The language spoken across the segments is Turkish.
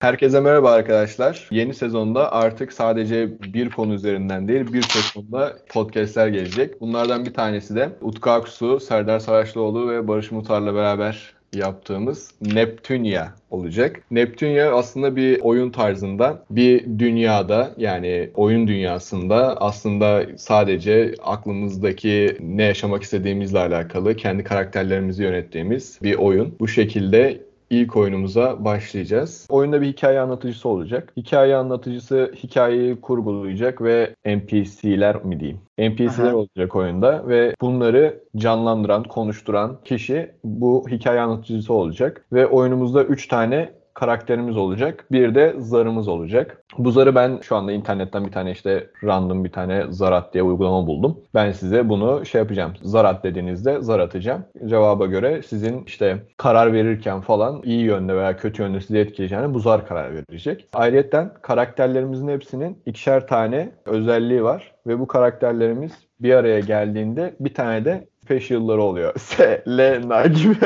Herkese merhaba arkadaşlar. Yeni sezonda artık sadece bir konu üzerinden değil birçok konuda podcastler gelecek. Bunlardan bir tanesi de Utku Aksu, Serdar Saraçlıoğlu ve Barış Mutar'la beraber yaptığımız Neptunia olacak. Neptunia aslında bir oyun tarzında bir dünyada yani oyun dünyasında aslında sadece aklımızdaki ne yaşamak istediğimizle alakalı kendi karakterlerimizi yönettiğimiz bir oyun. Bu şekilde ilk oyunumuza başlayacağız. Oyunda bir hikaye anlatıcısı olacak. Hikaye anlatıcısı hikayeyi kurgulayacak ve NPC'ler mi diyeyim? NPC'ler Aha. olacak oyunda ve bunları canlandıran, konuşturan kişi bu hikaye anlatıcısı olacak. Ve oyunumuzda 3 tane karakterimiz olacak. Bir de zarımız olacak. Bu zarı ben şu anda internetten bir tane işte random bir tane zarat diye uygulama buldum. Ben size bunu şey yapacağım. Zarat dediğinizde zar atacağım. Cevaba göre sizin işte karar verirken falan iyi yönde veya kötü yönde sizi etkileyeceğine bu zar karar verecek. Ayrıca karakterlerimizin hepsinin ikişer tane özelliği var ve bu karakterlerimiz bir araya geldiğinde bir tane de special'ları oluyor. S, L, N gibi.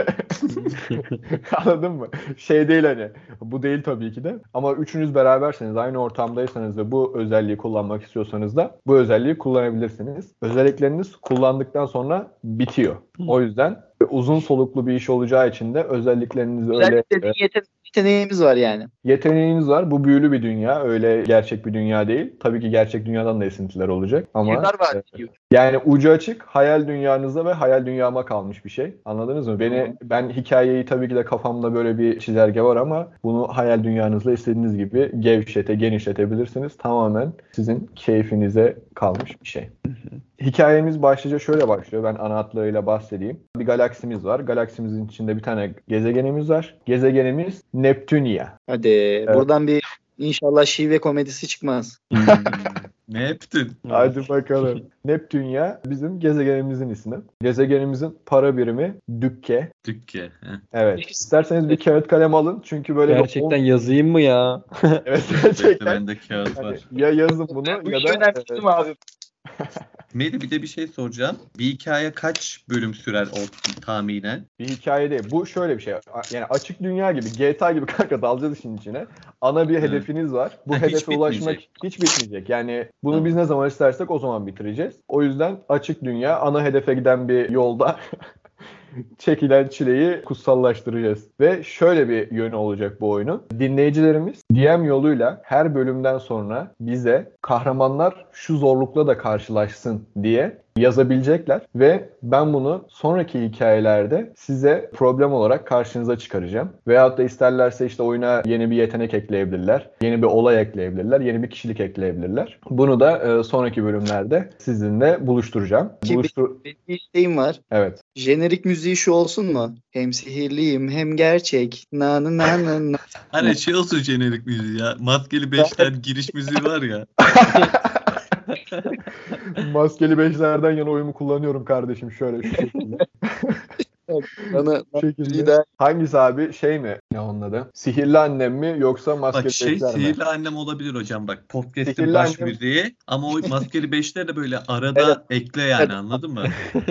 Anladın mı? Şey değil hani. Bu değil tabii ki de. Ama üçünüz beraberseniz, aynı ortamdaysanız ve bu özelliği kullanmak istiyorsanız da bu özelliği kullanabilirsiniz. Özellikleriniz kullandıktan sonra bitiyor. O yüzden uzun soluklu bir iş olacağı için de özelliklerinizi öyle Özellikle yeteneğimiz var yani. yeteneğiniz var. Bu büyülü bir dünya. Öyle gerçek bir dünya değil. Tabii ki gerçek dünyadan da esintiler olacak. Ama Yıllar var e, yani ucu açık hayal dünyanızda ve hayal dünyama kalmış bir şey. Anladınız mı? Beni ben hikayeyi tabii ki de kafamda böyle bir çizelge var ama bunu hayal dünyanızla istediğiniz gibi gevşete, genişletebilirsiniz. Tamamen sizin keyfinize kalmış bir şey. Hikayemiz başlıca şöyle başlıyor. Ben ana hatlarıyla bahsedeyim. Bir galaksimiz var. Galaksimizin içinde bir tane gezegenimiz var. Gezegenimiz Neptunia. Hadi buradan bir inşallah şive komedisi çıkmaz. ne yaptın? Hadi bakalım. Neptunia bizim gezegenimizin ismi. Gezegenimizin para birimi dükke. Dükke. heh. Evet. İsterseniz bir kağıt kalem alın. Çünkü böyle bir Gerçekten on- yazayım mı ya? Evet gerçekten. bende kağıt Hani var. ya yazın bunu Bu ya da önemsedim abi. Meli bir de bir şey soracağım. Bir hikaye kaç bölüm sürer o tahminen? bir hikaye değil. Bu şöyle bir şey. Yani açık dünya gibi, GTA gibi kanka dalacağız işin içine. Ana bir Hı. hedefiniz var. Bu Ha, hiç hedefe ulaşmak bitmeyecek. hiç bitmeyecek. Yani bunu Hı. biz ne zaman istersek o zaman bitireceğiz. O yüzden açık dünya ana hedefe giden bir yolda çekilen çileyi kutsallaştıracağız. Ve şöyle bir yönü olacak bu oyunun. Dinleyicilerimiz DM yoluyla her bölümden sonra bize kahramanlar şu zorlukla da karşılaşsın diye yazabilecekler ve ben bunu sonraki hikayelerde size problem olarak karşınıza çıkaracağım. Veyahut da isterlerse işte oyuna yeni bir yetenek ekleyebilirler, yeni bir olay ekleyebilirler, yeni bir kişilik ekleyebilirler. Bunu da e, sonraki bölümlerde sizinle buluşturacağım. Ki- Buluştur Benim bir isteğim var. evet. Jenerik müziği şu olsun mu? Hem sihirliyim hem gerçek. Na na na na na. Hani şey olsun jenerik müziği ya. Maskeli beşler giriş müziği var ya. Maskeli beşlerden yana oyumu kullanıyorum kardeşim şöyle şu şekilde. Bana, lider Hangisi abi şey mi? Ne onun adı? Sihirli annem mi yoksa maskeli Bak şey beşler mi? sihirli annem olabilir hocam bak. Podcast'in Sihirli baş annem. müziği ama o maskeli beşler de böyle arada ekle yani anladın mı?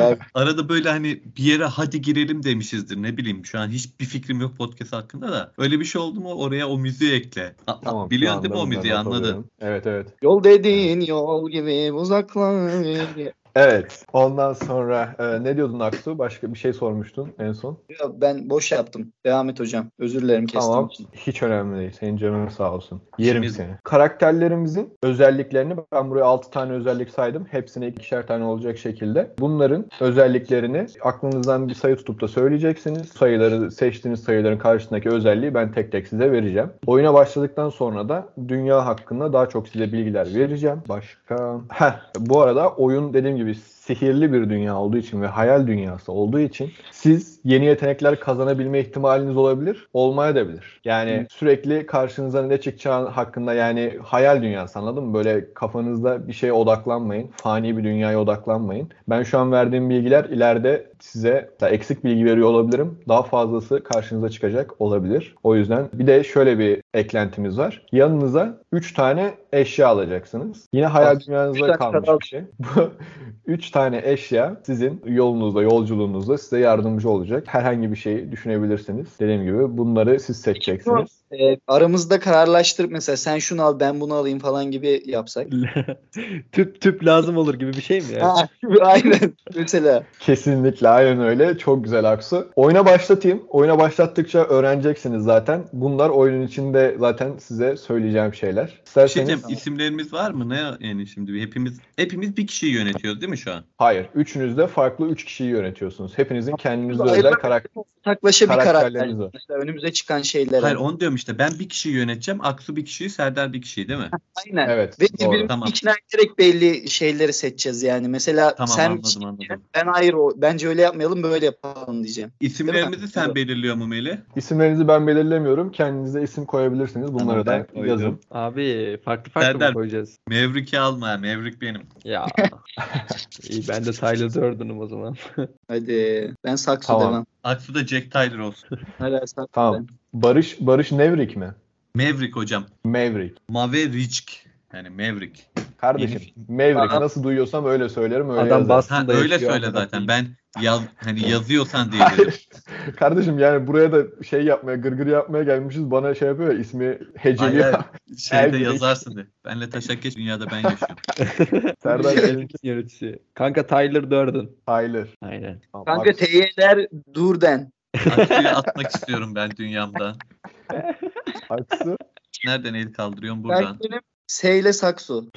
abi. Arada böyle hani bir yere hadi girelim demişizdir ne bileyim şu an hiçbir fikrim yok podcast hakkında da. Öyle bir şey oldu mu oraya o müziği ekle. A- Tamam. Biliyorsun şu değil mi o müziği not anladın? alıyorum. Evet evet. Yol dediğin yol gibi uzaklar. Evet. Ondan sonra e, ne diyordun Aksu? Başka bir şey sormuştun en son. Ya Ben boş yaptım. Devam et hocam. Özür dilerim kestiğim Tamam. için. Hiç önemli değil. Senin canın sağ olsun. Yerim Şimdi- seni. Karakterlerimizin özelliklerini ben buraya 6 tane özellik saydım. Hepsine ikişer tane olacak şekilde. Bunların özelliklerini aklınızdan bir sayı tutup da söyleyeceksiniz. Sayıları seçtiğiniz sayıların karşısındaki özelliği ben tek tek size vereceğim. Oyuna başladıktan sonra da dünya hakkında daha çok size bilgiler vereceğim. Başka? Heh, bu arada oyun dediğim gibi plus. Sihirli bir dünya olduğu için ve hayal dünyası olduğu için siz yeni yetenekler kazanabilme ihtimaliniz olabilir, olmayabilir. Yani sürekli karşınıza ne çıkacağı hakkında yani hayal dünyası anladın mı? Böyle kafanızda bir şeye odaklanmayın. Fani bir dünyaya odaklanmayın. Ben şu an verdiğim bilgiler ileride size eksik bilgi veriyor olabilirim. Daha fazlası karşınıza çıkacak olabilir. O yüzden bir de şöyle bir eklentimiz var. Yanınıza 3 tane eşya alacaksınız. Yine hayal tane kalmış bir şey. Bu 3 tane eşya sizin yolunuzda, yolculuğunuzda size yardımcı olacak. Herhangi bir şey düşünebilirsiniz. Dediğim gibi bunları siz seçeceksiniz. E, aramızda kararlaştırıp mesela sen şunu al ben bunu alayım falan gibi yapsak. tüp tüp lazım olur gibi bir şey mi ya? Ha, aynen mesela. Kesinlikle aynen öyle. Çok güzel Aksu. Oyuna başlatayım. Oyuna başlattıkça öğreneceksiniz zaten. Bunlar oyunun içinde zaten size söyleyeceğim şeyler. Bir şey İsterseniz diyeceğim, isimlerimiz var mı? Ne yani şimdi hepimiz hepimiz bir kişiyi yönetiyoruz değil mi şu an? hayır. Üçünüz de farklı üç kişiyi yönetiyorsunuz. Hepinizin kendinize özel karakter. Taklaşa bir karakter. Karakterleriniz var. Mesela önümüze çıkan şeylere. Hayır onu diyorum işte ben bir kişiyi yöneteceğim. Aksu bir kişiyi, Serdar bir kişiyi değil mi? Aynen. Evet, Ve doğru. birbirimizi Tamam. ikna ederek belli şeyleri seçeceğiz yani. Mesela Tamam sen anladım anladım. ben hayır o bence öyle yapmayalım böyle yapalım diyeceğim. İsimlerimizi sen belirliyor mu Melih? İsimlerinizi ben belirlemiyorum. Kendinize isim koyabilirsiniz. Bunları Tamam, ben da koydum. yazın. Abi farklı farklı Serdar. mı koyacağız? Maverick'i alma. Maverick benim. Ya. İyi ben de Tyler Durden'ım o zaman. Hadi ben saksı Tamam. demem. Aksu da Jack Tyler olsun. Hala saksı Tamam. demem. Barış Barış Nevrik mi? Maverick hocam. Maverick. Maverick. Yani Maverick. Kardeşim Yeni- Maverick Aa. nasıl duyuyorsam öyle söylerim öyle Adam yazarım. bas- Ha öyle söyle zaten. Ben yaz hani yazıyorsan diye dedim. Kardeşim yani buraya da şey yapmaya, gırgır yapmaya gelmişiz. Bana şey yapıyor ya ismi heceliyor. Hayır, Şeyde yazarsın de. Benle taşak geç dünyada ben yaşıyorum. Serdar Elin yöneticisi. Kanka Tyler Durden. Tyler. Aynen. Kanka TY'ler durden. Aksu'yu atmak istiyorum ben dünyamdan. Aksu. Nereden el kaldırıyorum Ben buradan. benim S ile saksu.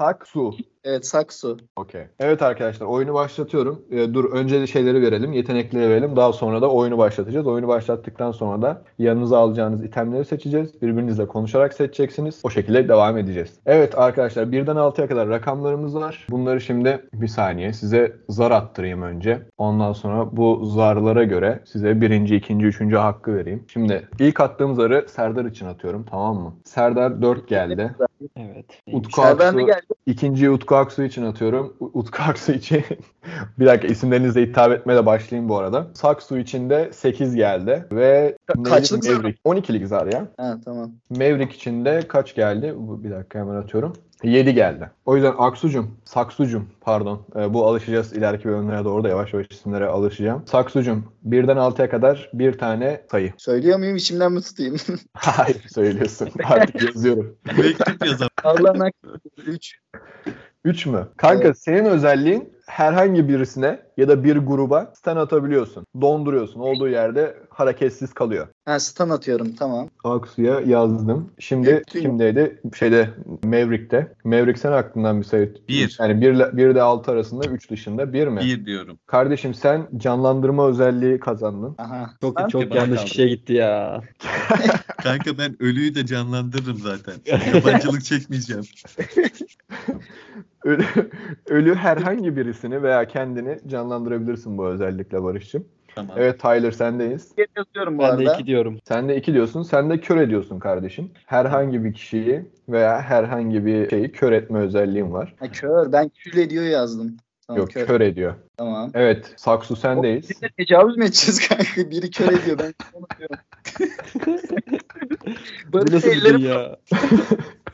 Saksu. Evet saksu. Okey. Evet arkadaşlar oyunu başlatıyorum. Ee, dur önce de şeyleri verelim, yetenekleri verelim. Daha sonra da oyunu başlatacağız. Oyunu başlattıktan sonra da yanınıza alacağınız itemleri seçeceğiz. Birbirinizle konuşarak seçeceksiniz. O şekilde devam edeceğiz. Evet arkadaşlar birden 6'ya kadar rakamlarımız var. Bunları şimdi bir saniye size zar attırayım önce. Ondan sonra bu zarlara göre size birinci, ikinci, üçüncü hakkı vereyim. Şimdi ilk attığım zarı Serdar için atıyorum tamam mı? Serdar 4 geldi. Evet. Utku Aksu, geldi. ikinciyi Utku Aksu için atıyorum. Utku Aksu için bir dakika isimlerinizle hitap etmeye de başlayayım bu arada. Saksu için de 8 geldi ve kaçlık? Maverick. 12'lik zar ya. Ha tamam. Maverick için de kaç geldi? Bu- Bir dakika hemen atıyorum. 7 geldi. O yüzden Aksucum, Saksucum pardon. Ee, bu alışacağız ileriki bölümlere doğru da yavaş yavaş isimlere alışacağım. Saksucum birden 6'ya kadar bir tane sayı. Söylüyor muyum içimden mi tutayım? Hayır söylüyorsun. Artık yazıyorum. Mektup yazalım. Allah'ın hakkı. 3. 3 mü? Kanka Evet. senin özelliğin herhangi birisine ya da bir gruba stun atabiliyorsun. Donduruyorsun. Olduğu yerde hareketsiz kalıyor. Ha stun atıyorum tamam. Aksu'ya yazdım. Şimdi Hepsi- kimdeydi? Şeyde Maverick'te. Maverick sen aklından bir sayı. Bir. Yani 1 ile, bir ile 6 arasında 3 dışında 1 mi? Bir diyorum. Kardeşim sen canlandırma özelliği kazandın. Aha. Çok Ben- çok yanlış kişiye gitti ya. Kanka ben ölüyü de canlandırırım zaten. Yabancılık çekmeyeceğim. Ölü, ölü herhangi birisini veya kendini canlandırabilirsin bu özellikle Barış'cığım. Tamam. Evet Tyler sendeyiz. yazıyorum bu Ben de arada. iki diyorum. Sen de 2 diyorsun. Sen de kör ediyorsun kardeşim. Herhangi bir kişiyi veya herhangi bir şeyi kör etme özelliğin var. Ha, kör. Ben kül ediyor yazdım. Tamam, Yok kör. ediyor. Tamam. Evet Saksu sendeyiz. Birine tecavüz mü edeceğiz kanka? Biri kör ediyor. Ben onu diyorum. Bu Barış nasıl bir ellerim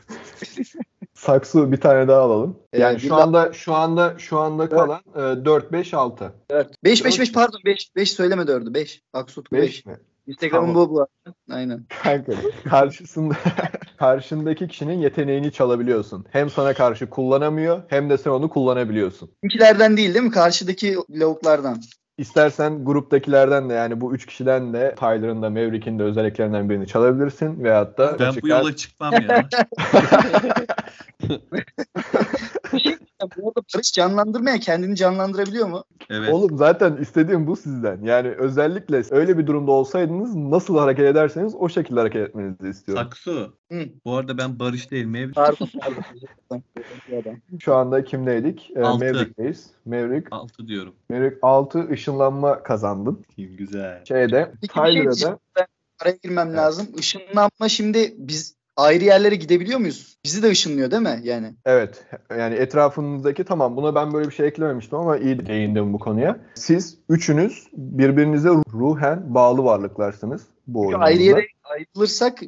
Saksu bir tane daha alalım. Ee, Yani şu anda şu anda şu anda kalan e, 4 5 6. 4. 5 5 5 pardon 5 5 söyleme 4'ü 5. Aksut 5. 5 mi? Instagram'ım Tamam. bu bu. Aynen. Kanka karşısında karşındaki kişinin yeteneğini çalabiliyorsun. Hem sana karşı kullanamıyor hem de sen onu kullanabiliyorsun. Bizimkilerden değil değil mi? Karşıdaki lavuklardan. İstersen gruptakilerden de yani bu üç kişiden de Tyler'ın da Maverick'in de özelliklerinden birini çalabilirsin veyahut da Ben bu çıkar- yola çıkmam ya. Şey bu arada Barış canlandırmaya kendini canlandırabiliyor mu? Evet. Oğlum zaten istediğim bu sizden. Yani özellikle öyle bir durumda olsaydınız nasıl hareket ederseniz o şekilde hareket etmenizi istiyorum. Saksu. Hı. Bu arada ben Barış değil Maverick. Pardon pardon. Şu anda kimdeydik? Ee, Altı. Maverick'teyiz. Maverick, 6 diyorum. Maverick 6 ışınlanma kazandın. Kim güzel. Şeyde Peki bir şey diyeceğim. Ben araya girmem Evet. lazım. Işınlanma şimdi biz ayrı yerlere gidebiliyor muyuz? Bizi de ışınlıyor değil mi? Yani. Evet. Yani etrafınızdaki tamam buna ben böyle bir şey eklememiştim ama iyi değindim bu konuya. Siz üçünüz birbirinize ruhen bağlı varlıklarsınız bu Çünkü oyunumuzda. ayrı yere ayrılırsak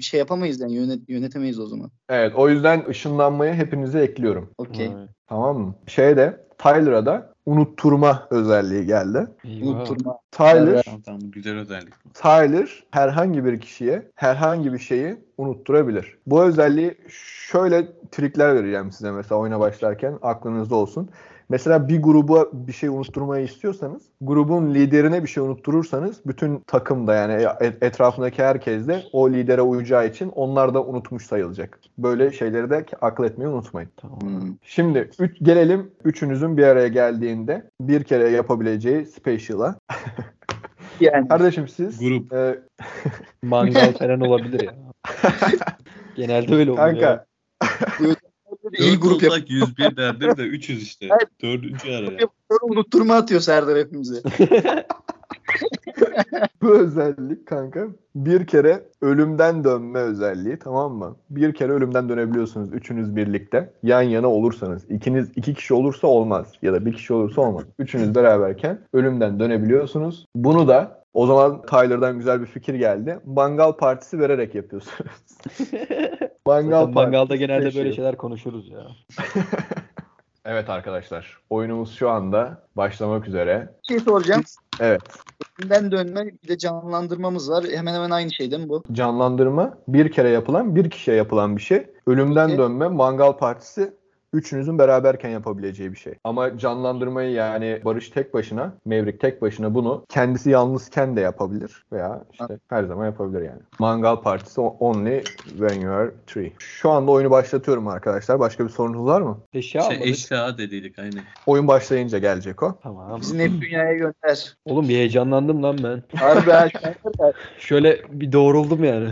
şey yapamayız yani yönet, yönetemeyiz o zaman. Evet o yüzden ışınlanmayı hepinize ekliyorum. Okey. Tamam mı? Şeyde Tyler'a da unutturma özelliği geldi. Eyvah. Unutturma. Tyler. Tamam, güzel özellik. bu. Tyler herhangi bir kişiye herhangi bir şeyi unutturabilir. Bu özelliği şöyle trikler vereceğim size mesela oyuna başlarken aklınızda olsun. Mesela bir gruba bir şey unutturmayı istiyorsanız, grubun liderine bir şey unutturursanız bütün takım da yani et- etrafındaki herkes de o lidere uyacağı için onlar da unutmuş sayılacak. Böyle şeyleri de akıl etmeyi unutmayın. Tamam. Hmm. Şimdi üç, gelelim üçünüzün bir araya geldiğinde bir kere yapabileceği special'a. Yani Kardeşim siz Grup. e, Mangal falan olabilir ya. Genelde öyle oluyor. kanka iyi Dört grup yap. olsak 101 derdim de 300 işte. Evet. Dördüncü araya. Sonra unutturma atıyor Serdar hepimize. Bu özellik kanka bir kere ölümden dönme özelliği tamam mı? Bir kere ölümden dönebiliyorsunuz üçünüz birlikte. Yan yana olursanız. ikiniz iki kişi olursa olmaz. Ya da bir kişi olursa olmaz. Üçünüz beraberken ölümden dönebiliyorsunuz. Bunu da o zaman Tyler'dan güzel bir fikir geldi. Mangal partisi vererek yapıyorsunuz. Mangal Zaten mangalda genelde special. böyle şeyler konuşuruz ya. Evet arkadaşlar. Oyunumuz şu anda başlamak üzere. Bir şey soracağım. Evet. Önden dönme bir de canlandırmamız var. Hemen hemen aynı şey değil mi bu? Canlandırma bir kere yapılan, bir kişiye yapılan bir şey. Ölümden Peki. dönme, mangal partisi üçünüzün beraberken yapabileceği bir şey. Ama canlandırmayı yani Barış tek başına, Mevrik tek başına bunu kendisi yalnızken de yapabilir veya işte her zaman yapabilir yani. Mangal partisi only when you are three. Şu anda oyunu başlatıyorum arkadaşlar. Başka bir sorunuz var mı? Eşya Şey, almadık. eşya dediydik aynen. Oyun başlayınca gelecek o. Tamam. Bizi net dünyaya gönder. Oğlum bir heyecanlandım lan ben. Harbi Şöyle bir doğruldum yani.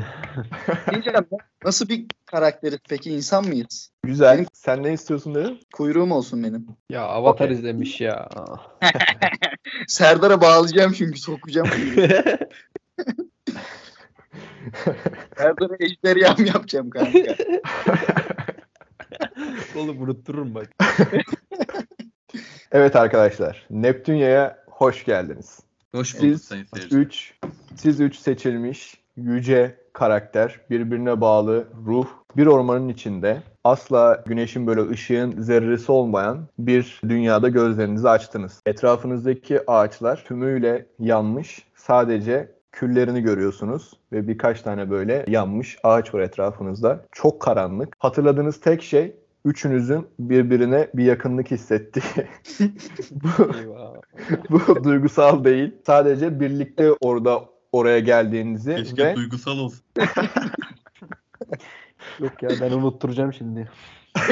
Diyeceğim, Nasıl bir karakteriz peki? insan mıyız? Güzel. Benim- Sen ne istiyorsun dedin? Kuyruğum olsun benim. Ya Avatar Okey. izlemiş ya. Serdar'a bağlayacağım çünkü sokacağım. Serdar'a ejderham yapacağım kanka. Oğlum unuttururum bak. Evet arkadaşlar. Neptünya'ya hoş geldiniz. Hoş bulduk Siz sayın seyirciler. 3 siz 3 seçilmiş yüce karakter, birbirine bağlı ruh, bir ormanın içinde asla güneşin böyle ışığın zerresi olmayan bir dünyada gözlerinizi açtınız. Etrafınızdaki ağaçlar tümüyle yanmış. Sadece küllerini görüyorsunuz ve birkaç tane böyle yanmış ağaç var etrafınızda. Çok karanlık. Hatırladığınız tek şey üçünüzün birbirine bir yakınlık hissettiği. bu, Eyvah. bu duygusal değil. Sadece birlikte orada oraya geldiğinizi Keşke ve duygusal olsun. Yok ya ben unutturacağım şimdi.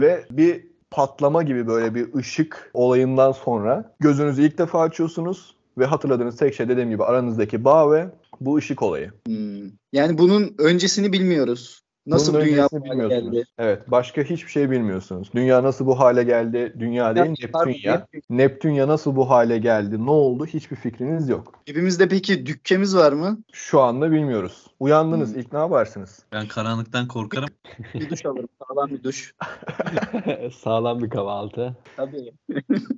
ve bir patlama gibi böyle bir ışık olayından sonra gözünüzü ilk defa açıyorsunuz ve hatırladığınız tek şey dediğim gibi aranızdaki bağ ve bu ışık olayı. Hmm. Yani bunun öncesini bilmiyoruz. Nasıl Bunun dünya bu hale bilmiyorsunuz. geldi? Evet, başka hiçbir şey bilmiyorsunuz. Dünya nasıl bu hale geldi? Dünya değil, Yapmışlar mı? Neptünya. Neptünya nasıl bu hale geldi? Ne oldu? Hiçbir fikriniz yok. Cebimizde peki dükkemiz var mı? Şu anda bilmiyoruz. Uyandınız, Hmm. ilk ne yaparsınız? Ben karanlıktan korkarım. Bir duş alırım. Sağlam bir duş. Sağlam bir kahvaltı. Tabii.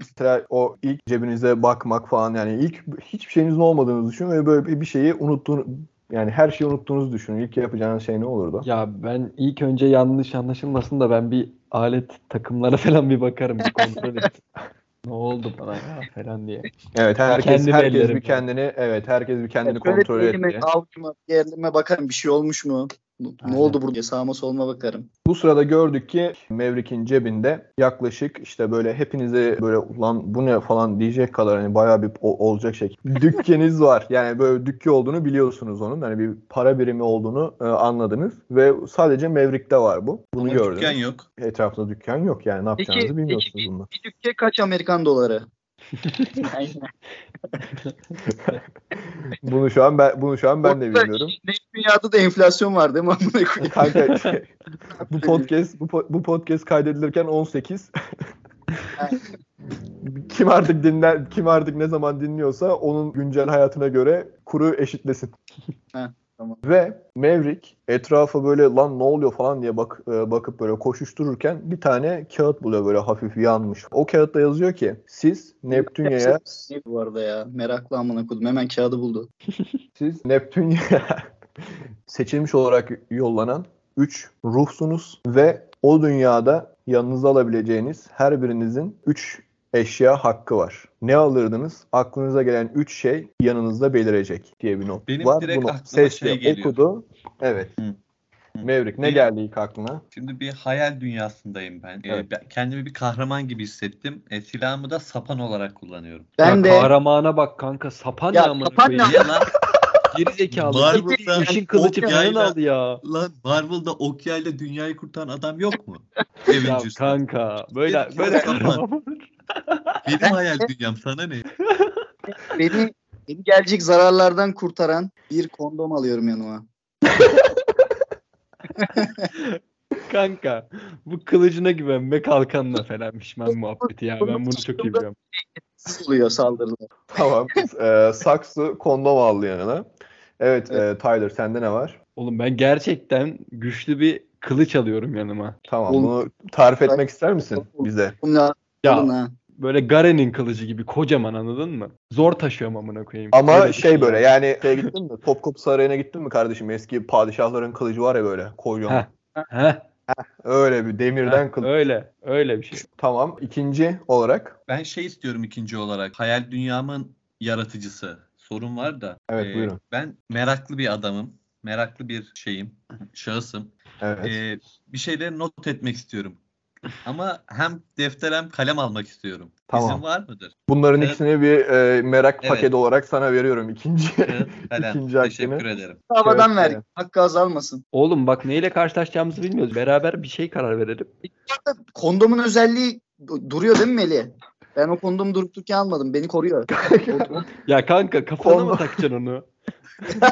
Mesela o ilk cebinize bakmak falan yani ilk hiçbir şeyinizin olmadığını düşünün ve böyle bir- bir şeyi unuttuğunu yani her şeyi unuttuğunuzu düşünün. İlk yapacağınız şey ne olurdu? Ya ben ilk önce yanlış anlaşılmasın da ben bir alet takımlara falan bir bakarım bir kontrol et. ne oldu bana ya falan diye. Evet herkes Kendim herkes bir kendini evet herkes bir kendini Şöyle kontrol elime, etti. avucuma, yerlerime bakarım. Bir şey olmuş mu? Ne Aynen. oldu burada? Sağıma soluma bakarım. Bu sırada gördük ki Maverickin cebinde yaklaşık işte böyle hepinize böyle ulan bu ne falan diyecek kadar hani bayağı bir o- olacak şey. Dükkeniz var. Yani böyle dükki olduğunu biliyorsunuz onun. Hani bir para birimi olduğunu e, anladınız ve sadece Maverick'te var bu. Bunu Ama gördünüz. dükkan yok. Etrafında dükkan yok yani ne yapacağınızı Peki, bilmiyorsunuz peki bununla. Bir dükke kaç Amerikan doları? Bunu şu an ben bunu şu an ben de bilmiyorum. Ne dünyada da enflasyon var değil mi? Amına. Kanka şey, bu podcast bu, bu podcast kaydedilirken 18. kim artık dinler kim artık ne zaman dinliyorsa onun güncel hayatına göre kuru eşitlesin. Tamam. Ve Maverick etrafa böyle lan ne oluyor falan diye bak e, bakıp böyle koşuştururken bir tane kağıt buluyor böyle hafif yanmış. O kağıtta yazıyor ki siz Neptünya'ya Ne bu arada ya? Meraklı amına koydum. Hemen kağıdı buldu. Siz Neptünya'ya seçilmiş olarak yollanan 3 ruhsunuz ve o dünyada yanınıza alabileceğiniz her birinizin 3 eşya hakkı var. Ne alırdınız? Aklınıza gelen 3 şey yanınızda belirecek diye bir not Benim var. direkt Bunu aklıma sesle şey geliyor. okudu. Evet. Hı. Mevrik ne Benim- geldi ilk aklına? Şimdi bir hayal dünyasındayım ben. Ee, Evet. kendimi bir kahraman gibi hissettim. E, silahımı da sapan olarak kullanıyorum. Ben ya de kahramana bak kanka. Sapan Ya ya sapan. Niye lan? Geri zekalı. Marvel'da Gitti ışın kılıcı falan aldı ya. Lan Marvel'da Okya'yla dünyayı kurtaran adam yok mu? Ya kanka böyle böyle. Benim hayal dünyam sana ne? beni, beni gelecek zararlardan kurtaran bir kondom alıyorum yanıma. Kanka bu kılıcına güvenme kalkanla falan pişman muhabbeti ya. Ben bunu çok iyi biliyorum. Oluyor saldırılar. Tamam. Ee, saksı kondom aldı yanına. Evet, e, Tyler sende ne var? Oğlum ben gerçekten güçlü bir kılıç alıyorum yanıma. Tamam. Oğlum- Bunu tarif etmek ister misin bize? Ya ha. böyle Garen'in kılıcı gibi kocaman anladın mı? Zor taşıyorum amına koyayım. Ama Öyle şey böyle ya. yani şeye gittin mi? Topkapı Sarayı'na gittin mi kardeşim? Eski padişahların kılıcı var ya böyle kocaman. Heh. Heh, Öyle bir demirden heh, kılıç. öyle öyle bir şey. Tamam. İkinci olarak. Ben şey istiyorum ikinci olarak. Hayal dünyamın yaratıcısı. Sorun var da. Evet, e, buyurun. Ben meraklı bir adamım. Meraklı bir şeyim. Şahısım. Evet. E, bir şeyleri not etmek istiyorum. Ama hem defter hem kalem almak istiyorum. Tamam. İzin var mıdır? Bunların evet. ikisini bir e, merak Evet. paketi olarak sana veriyorum. İkinci. Kalem. İkinci hakkını. Teşekkür ederim. Havadan Evet, ver. evet. Hakkı azalmasın. Oğlum bak neyle karşılaşacağımızı bilmiyoruz. Beraber bir şey karar verelim. Kondomun özelliği du- duruyor değil mi Melih? Ben o kondomu durup dururken almadım. Beni koruyor. Ya kanka kafana Kondom. mı takacaksın onu?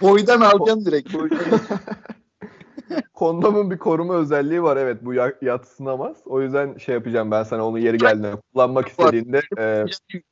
Boydan alacağım direkt. Boydan. Kondomun bir koruma özelliği var. Evet bu ya- yatsınamaz. O yüzden şey yapacağım ben sana onu yeri geldiğinde kullanmak istediğinde e,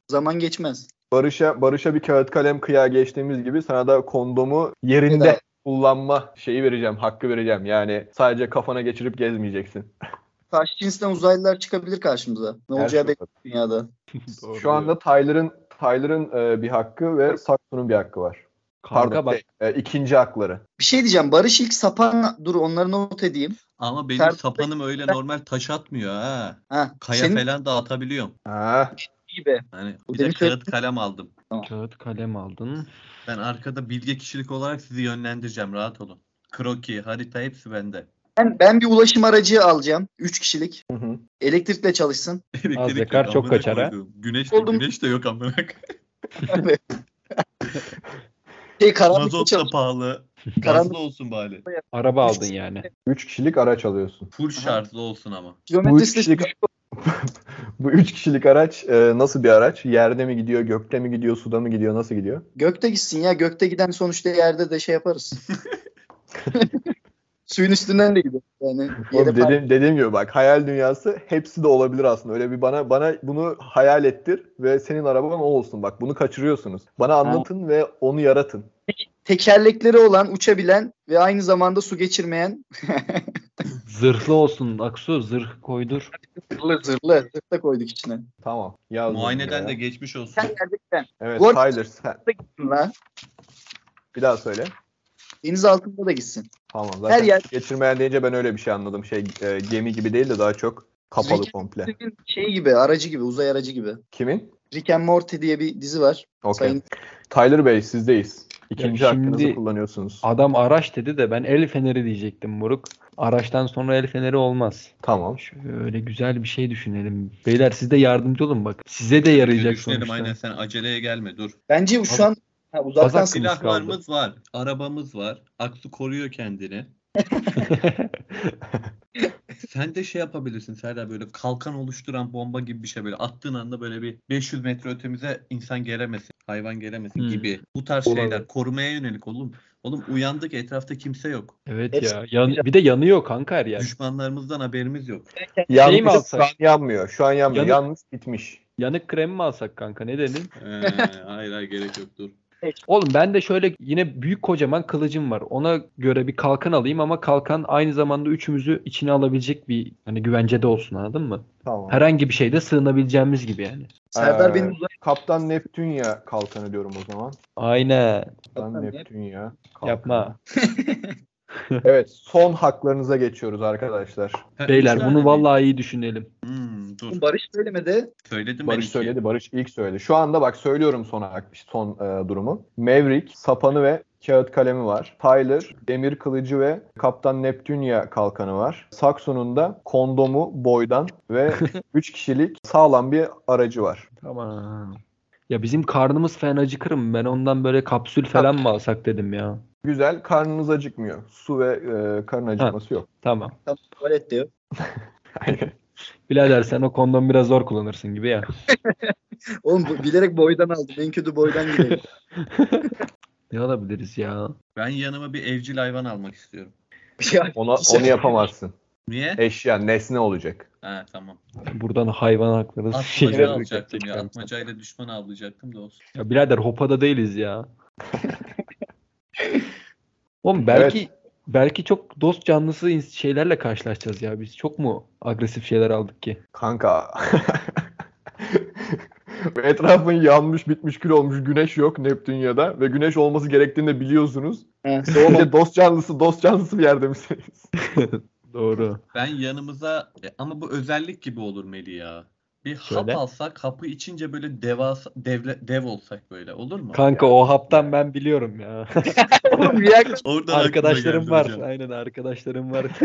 Zaman geçmez. Barış'a Barış'a bir kağıt kalem kıya geçtiğimiz gibi sana da kondomu yerinde Evet. kullanma şeyi vereceğim, hakkı vereceğim. Yani sadece kafana geçirip gezmeyeceksin. Karşı cinsten uzaylılar çıkabilir karşımıza. Ne Her olacağı şey belli dünyada. Şu anda Tyler'ın Tyler'ın e, bir hakkı ve Saksu'nun bir hakkı var. Kanka Pardon, bak şey, e, ikinci hakları. Bir şey diyeceğim. Barış ilk sapan dur onları not edeyim. Ama benim Sen- sapanım öyle normal taş atmıyor ha. Ha, Kaya senin falan da atabiliyorum. Ha, gibi. Hani Bu bir de kağıt kalem aldım. kağıt kalem aldın. Ben arkada bilge kişilik olarak sizi yönlendireceğim. Rahat olun. Kroki, harita hepsi bende. Ben, ben bir ulaşım aracı alacağım. 3 kişilik. hı hı. Elektrikle çalışsın. Elektrik yakar, yok, çok kaçar ha. Güneş de, Oldum. güneş de yok amına. Şey Mazot da pahalı. Karanlık- Gazlı olsun bari. Araba aldın yani. Üç kişilik araç alıyorsun. Full şarjlı olsun ama. Kilometresi de kişilik- düşük. Bu üç kişilik araç e, nasıl bir araç? Yerde mi gidiyor, gökte mi gidiyor, suda mı gidiyor, nasıl gidiyor? Gökte gitsin ya. Gökte giden sonuçta yerde de şey yaparız. Suyun üstünden de gider. Yani Oğlum par- dediğim, dediğim gibi bak hayal dünyası hepsi de olabilir aslında. Öyle bir bana bana bunu hayal ettir ve senin araban o olsun. Bak bunu kaçırıyorsunuz. Bana anlatın ve onu yaratın. tekerlekleri olan, uçabilen ve aynı zamanda su geçirmeyen Zırhlı olsun Aksu zırh koydur. zırhlı zırhlı. Zırh da koyduk içine. Tamam. Yazdım Muayeneden ya. de geçmiş olsun. Sen giden. Evet Tyler sen bir daha söyle. Deniz altında da gitsin. Tamam zaten Her yer- geçirmeyen deyince ben öyle bir şey anladım. Şey e, gemi gibi değil de daha çok kapalı Rick- komple. Şey gibi, aracı gibi, uzay aracı gibi. Kimin? Rick and Morty diye bir dizi var. Okey. Sayın Tyler Bey sizdeyiz. İkinci Ya hakkınızı şimdi- kullanıyorsunuz. Adam araç dedi de ben el feneri diyecektim moruk. Araçtan sonra el feneri olmaz. Tamam. Şöyle güzel bir şey düşünelim. Beyler siz de yardımcı olun bak. Size de yarayacak Düşünelim sonuçta. aynen sen aceleye gelme dur. Bence şu an ha, uzaktan Kazak Silahlarımız var. Arabamız var. Aksu koruyor kendini. Sen de şey yapabilirsin Serdar böyle kalkan oluşturan bomba gibi bir şey böyle attığın anda böyle bir 500 metre ötemize insan gelemesin, hayvan gelemesin Hmm. gibi. Bu tarz Olabilir. şeyler korumaya yönelik oğlum. Oğlum uyandık etrafta kimse yok. evet Hepsi- ya. Yan- bir de yanıyor kanka her yer. Düşmanlarımızdan haberimiz yok. Yanmış, Şey şu an yanmıyor. Şu an yanmıyor. Yanık- Yanmış bitmiş. Yanık krem mi alsak kanka ne dedin? Ee, hayır hayır gerek yok dur. Oğlum ben de şöyle yine büyük kocaman kılıcım var. Ona göre bir kalkan alayım ama kalkan aynı zamanda üçümüzü içine alabilecek bir hani güvencede olsun anladın mı? Tamam. Herhangi bir şeyde sığınabileceğimiz gibi yani. Serdar Ee, benim uzay Kaptan Neptünya kalkanı diyorum o zaman. Aynen. Kaptan Kaptan Neptünya kalkanı. Yapma. Evet son haklarınıza geçiyoruz arkadaşlar. Ha, Beyler bunu vallahi iyi düşünelim. Hmm, dur. Barış söylemedi. Söyledim ben Barış iki. söyledi. Barış ilk söyledi. Şu anda bak söylüyorum son hak- son e, durumu. Maverick, sapanı ve kağıt kalemi var. Tyler, demir kılıcı ve Kaptan Neptunia kalkanı var. Saxon'un da kondomu, boydan ve 3 kişilik sağlam bir aracı var. Tamam. Ya bizim karnımız fena acıkırım. Ben ondan böyle kapsül falan mı alsak dedim ya. Güzel. Karnınız acıkmıyor. Su ve e, karın acıkması yok. Tamam. Tam tuvalet diyor. Birader sen o kondomu biraz zor kullanırsın gibi ya. Oğlum bu, bilerek boydan aldım. En kötü boydan gidelim. Ne alabiliriz ya? Ben yanıma bir evcil hayvan almak istiyorum. Ya, Ona, onu yapamazsın. Niye? Eşya, nesne olacak. Ha tamam. Buradan hayvan hakları Atmaca şeyleri alacaktım ya. Atmacayla düşman avlayacaktım da olsun. Ya birader hopada değiliz ya. Oğlum belki belki çok dost canlısı şeylerle karşılaşacağız ya. Biz çok mu agresif şeyler aldık ki? Kanka. Etrafın yanmış bitmiş kül olmuş güneş yok Neptünya'da ve güneş olması gerektiğini de biliyorsunuz. de dost canlısı dost canlısı bir yerde misiniz? Doğru. Ben yanımıza e, ama bu özellik gibi olur Meli ya. Bir Şöyle. hap alsak hapı içince böyle devasa devle, dev olsak böyle olur mu? Kanka o haptan ben biliyorum ya. Oğlum. Oradan arkadaşlarım var. hocam. Aynen arkadaşlarım var.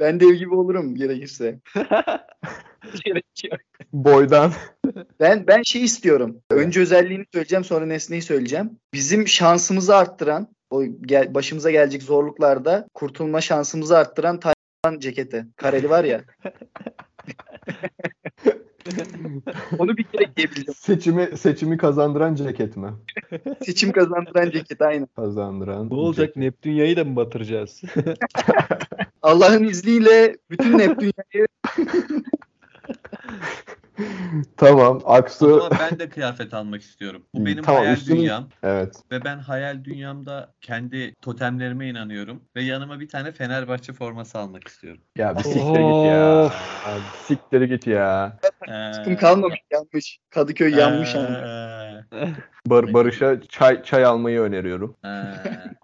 Ben dev gibi olurum gerekirse. Gerek yok. Boydan. Ben ben şey istiyorum. Önce özelliğini söyleyeceğim, sonra nesneyi söyleyeceğim. Bizim şansımızı arttıran, o gel, başımıza gelecek zorluklarda kurtulma şansımızı arttıran Tayvan ceketi. Kareli var ya. Onu bir kere giyebildim. Seçimi seçimi kazandıran ceket mi? Seçim kazandıran ceket aynen. Kazandıran. ne olacak? ceket. Neptünya'yı da mı batıracağız? Allah'ın izniyle bütün Neptünya'yı Tamam. O Aksu. zaman ben de kıyafet almak istiyorum. Bu Hmm, benim tamam, hayal üstünü- dünyam Evet. ve ben hayal dünyamda kendi totemlerime inanıyorum ve yanıma bir tane Fenerbahçe forması almak istiyorum. Ya bir siktir git ya. Abi, siktir git ya. Ee, sıkım kalmamış yanmış. Kadıköy yanmış yani. ee, Bar Barış'a çay çay almayı öneriyorum. ee.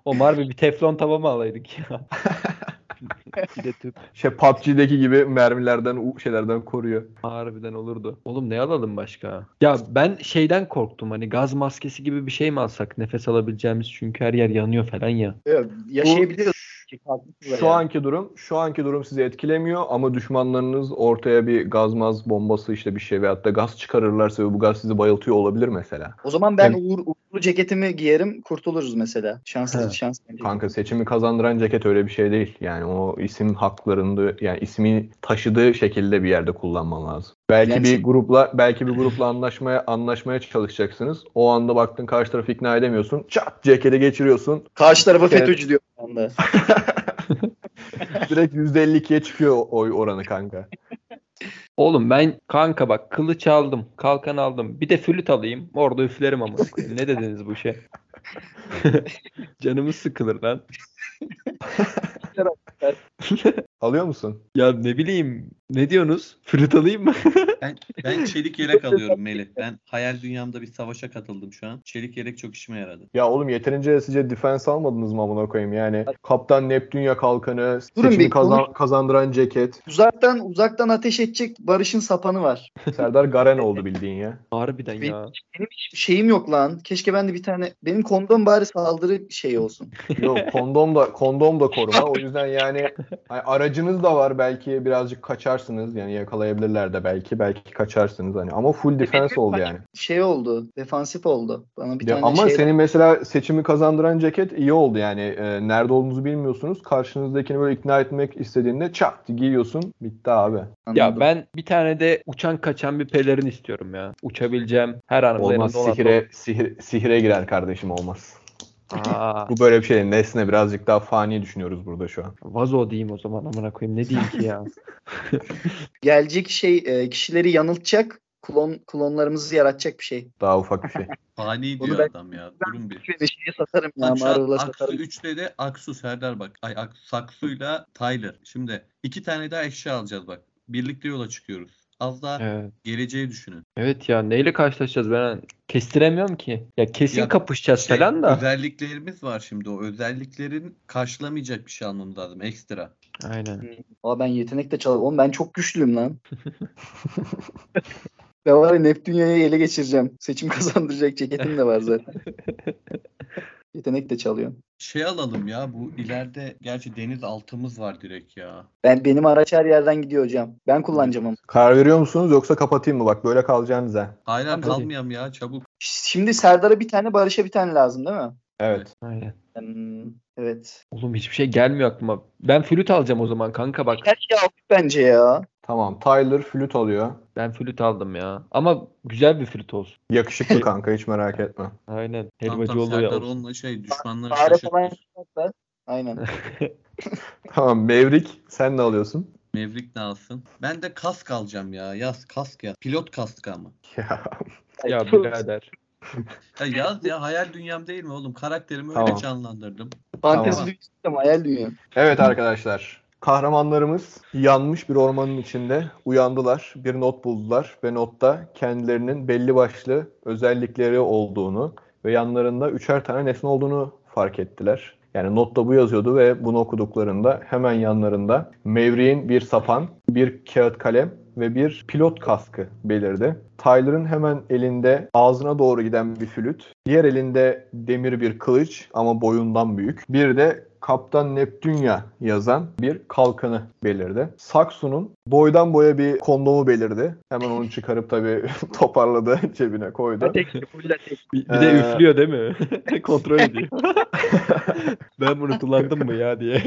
Omar bir, bir teflon tava mı alaydık ya? bir de tüp. Şey PUBG'deki gibi mermilerden, şeylerden koruyor. Harbiden olurdu. Oğlum ne alalım başka? Ya ben şeyden korktum hani gaz maskesi gibi bir şey mi alsak nefes alabileceğimiz çünkü her yer yanıyor falan ya. Evet, Yaşayabiliriz. Şu yani. anki durum, şu anki durum sizi etkilemiyor ama düşmanlarınız ortaya bir gazmaz bombası işte bir şey veyahut da gaz çıkarırlarsa ve bu gaz sizi bayıltıyor olabilir mesela. O zaman ben Yani- uğur, uğurlu ceketimi giyerim kurtuluruz mesela. Şanslı He. şans. Kanka seçimi kazandıran ceket öyle bir şey değil. Yani o isim haklarında yani ismi taşıdığı şekilde bir yerde kullanman lazım. Belki Yani bir şey- grupla belki bir grupla anlaşmaya anlaşmaya çalışacaksınız. O anda baktın karşı tarafı ikna edemiyorsun. Çat ceketi geçiriyorsun. Karşı tarafa Evet. FETÖ'cü diyor anda. Direkt %52'ye çıkıyor oy oranı kanka. Oğlum ben kanka bak kılıç aldım, kalkan aldım. Bir de flüt alayım. Orada üflerim ama. ne dediniz bu şey? Canımız sıkılır lan. Alıyor musun? Ya ne bileyim. Ne diyorsunuz? Flüt alayım mı? Ben, ben çelik yelek alıyorum Melih. Ben hayal dünyamda bir savaşa katıldım şu an. Çelik yelek çok işime yaradı. Ya oğlum yeterince sizce defense almadınız mı amına koyayım yani? Kaptan Neptünya kalkanı, Durun seçimi bir, kazan- kazandıran ceket. Uzaktan uzaktan ateş edecek Barış'ın sapanı var. Serdar Garen oldu bildiğin ya. Harbiden Benim, ya. benim hiçbir şeyim yok lan. Keşke ben de bir tane benim kondom bari saldırı şey olsun. Yok kondom da kondom da koruma. O yüzden yani hani aracınız da var belki birazcık kaçarsınız yani yakalayabilirler de belki belki kaçarsınız hani ama full defense oldu yani. Şey oldu. Defansif oldu. Bana bir Ya tane ama şey senin mesela seçimi kazandıran ceket iyi oldu yani Ee, nerede olduğunuzu bilmiyorsunuz. Karşınızdakini böyle ikna etmek istediğinde çat giyiyorsun bitti abi. Ya Anladım. ben bir tane de uçan kaçan bir pelerin istiyorum ya. Uçabileceğim her an Olmaz sihire, sihir, sihire girer kardeşim olmaz. Aa, Bu böyle bir şey. Nesne birazcık daha fani düşünüyoruz burada şu an. vazo diyeyim o zaman amına koyayım. Ne diyeyim ki ya? Gelecek şey e, kişileri yanıltacak. Klon klonlarımızı yaratacak bir şey. Daha ufak bir şey. Fani diyor ben- adam ya. Durun bir. Bir şeyi satarım ya. Marvel'a Aksu satarım. 3'te de Aksu Serdar bak. Ay Ak- Saksu'yla Tyler. Şimdi iki tane daha eşya alacağız bak. Birlikte yola çıkıyoruz. Az daha Evet. geleceği düşünün. Evet ya neyle karşılaşacağız ben kestiremiyorum ki. Ya kesin Ya kapışacağız Şey, falan da. Özelliklerimiz var şimdi. O özelliklerin karşılamayacak bir şey almamız lazım. Ekstra. Aynen. Aa ben yetenek de çalıyorum. Oğlum ben çok güçlüyüm lan. ben var ya Neptünya'yı ele geçireceğim. Seçim kazandıracak ceketim de var zaten. yetenek de çalıyorum. Şey alalım ya bu ileride gerçi deniz altımız var direkt ya. Ben benim araç her yerden gidiyor hocam. Ben kullanacağım onu. Karar veriyor musunuz yoksa kapatayım mı? Bak böyle kalacağınız ha. Hala Tabii. kalmayalım ya çabuk. Şimdi Serdar'a bir tane, Barış'a bir tane lazım değil mi? Evet. Aynen. Hmm, evet. Oğlum hiçbir şey gelmiyor aklıma. Ben flüt alacağım o zaman kanka bak. Her şey aldık bence ya. Tamam. Tyler flüt alıyor. Ben flüt aldım ya. Ama güzel bir flüt olsun. Yakışıklı kanka hiç merak etme. Aynen. Helvacı tam oluyor ya. Serdar onunla şey düşmanları Fare falan şaşırtır. yapacaklar. Aynen. Tamam Maverick sen ne alıyorsun? Mevrik ne alsın? Ben de kask alacağım ya. Yaz kask ya. Pilot kaskı ama. Ya, Ya birader. Ya yaz ya hayal dünyam değil mi oğlum? Karakterimi öyle Tamam. canlandırdım. Fantezi Tamam. dünyası hayal dünya. Evet arkadaşlar. Kahramanlarımız yanmış bir ormanın içinde uyandılar. Bir not buldular ve notta kendilerinin belli başlı özellikleri olduğunu ve yanlarında üçer tane nesne olduğunu fark ettiler. Yani notta bu yazıyordu ve bunu okuduklarında hemen yanlarında Maverick'in bir sapan, bir kağıt kalem ve bir pilot kaskı belirdi. Tyler'ın hemen elinde ağzına doğru giden bir flüt, diğer elinde demir bir kılıç ama boyundan büyük. Bir de Kaptan Neptünya yazan bir kalkanı belirdi. Saksu'nun boydan boya bir kondomu belirdi. Hemen onu çıkarıp tabii toparladı cebine koydu. Full tek. Bir, bir de Ee, üflüyor değil mi? Kontrol ediyor. ben bunu kullandım mı ya diye.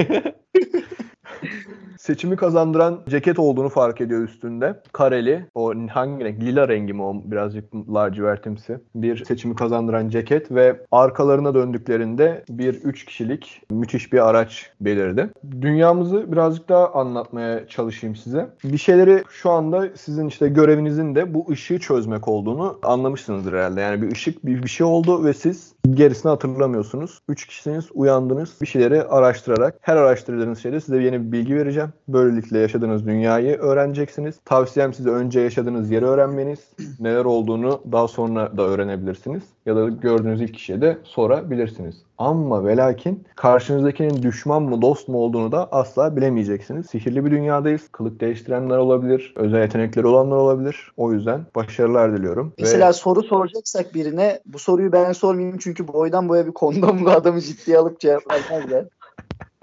Seçimi kazandıran ceket olduğunu fark ediyor üstünde. Kareli, o hangi renk? Lila rengi mi o birazcık lacivertimsi. Bir seçimi kazandıran ceket ve arkalarına döndüklerinde bir üç kişilik müthiş bir araç belirdi. Dünyamızı birazcık daha anlatmaya çalışayım size. Bir şeyleri şu anda sizin işte görevinizin de bu ışığı çözmek olduğunu anlamışsınızdır herhalde. Yani bir ışık bir, bir şey oldu ve siz gerisini hatırlamıyorsunuz. Üç kişisiniz, uyandınız. Bir şeyleri araştırarak her araştırdığınız şeyde size yeni bir bilgi vereceğim. Böylelikle yaşadığınız dünyayı öğreneceksiniz. Tavsiyem size önce yaşadığınız yeri öğrenmeniz. Neler olduğunu daha sonra da öğrenebilirsiniz. Ya da gördüğünüz ilk kişiye de sorabilirsiniz. Ama ve lakin karşınızdakinin düşman mı dost mu olduğunu da asla bilemeyeceksiniz. Sihirli bir dünyadayız. Kılık değiştirenler olabilir. Özel yetenekleri olanlar olabilir. O yüzden başarılar diliyorum. Ve- Mesela soru soracaksak birine bu soruyu ben sormayayım çünkü boydan boya bir kondomlu adamı ciddiye alıp cevap vermezler.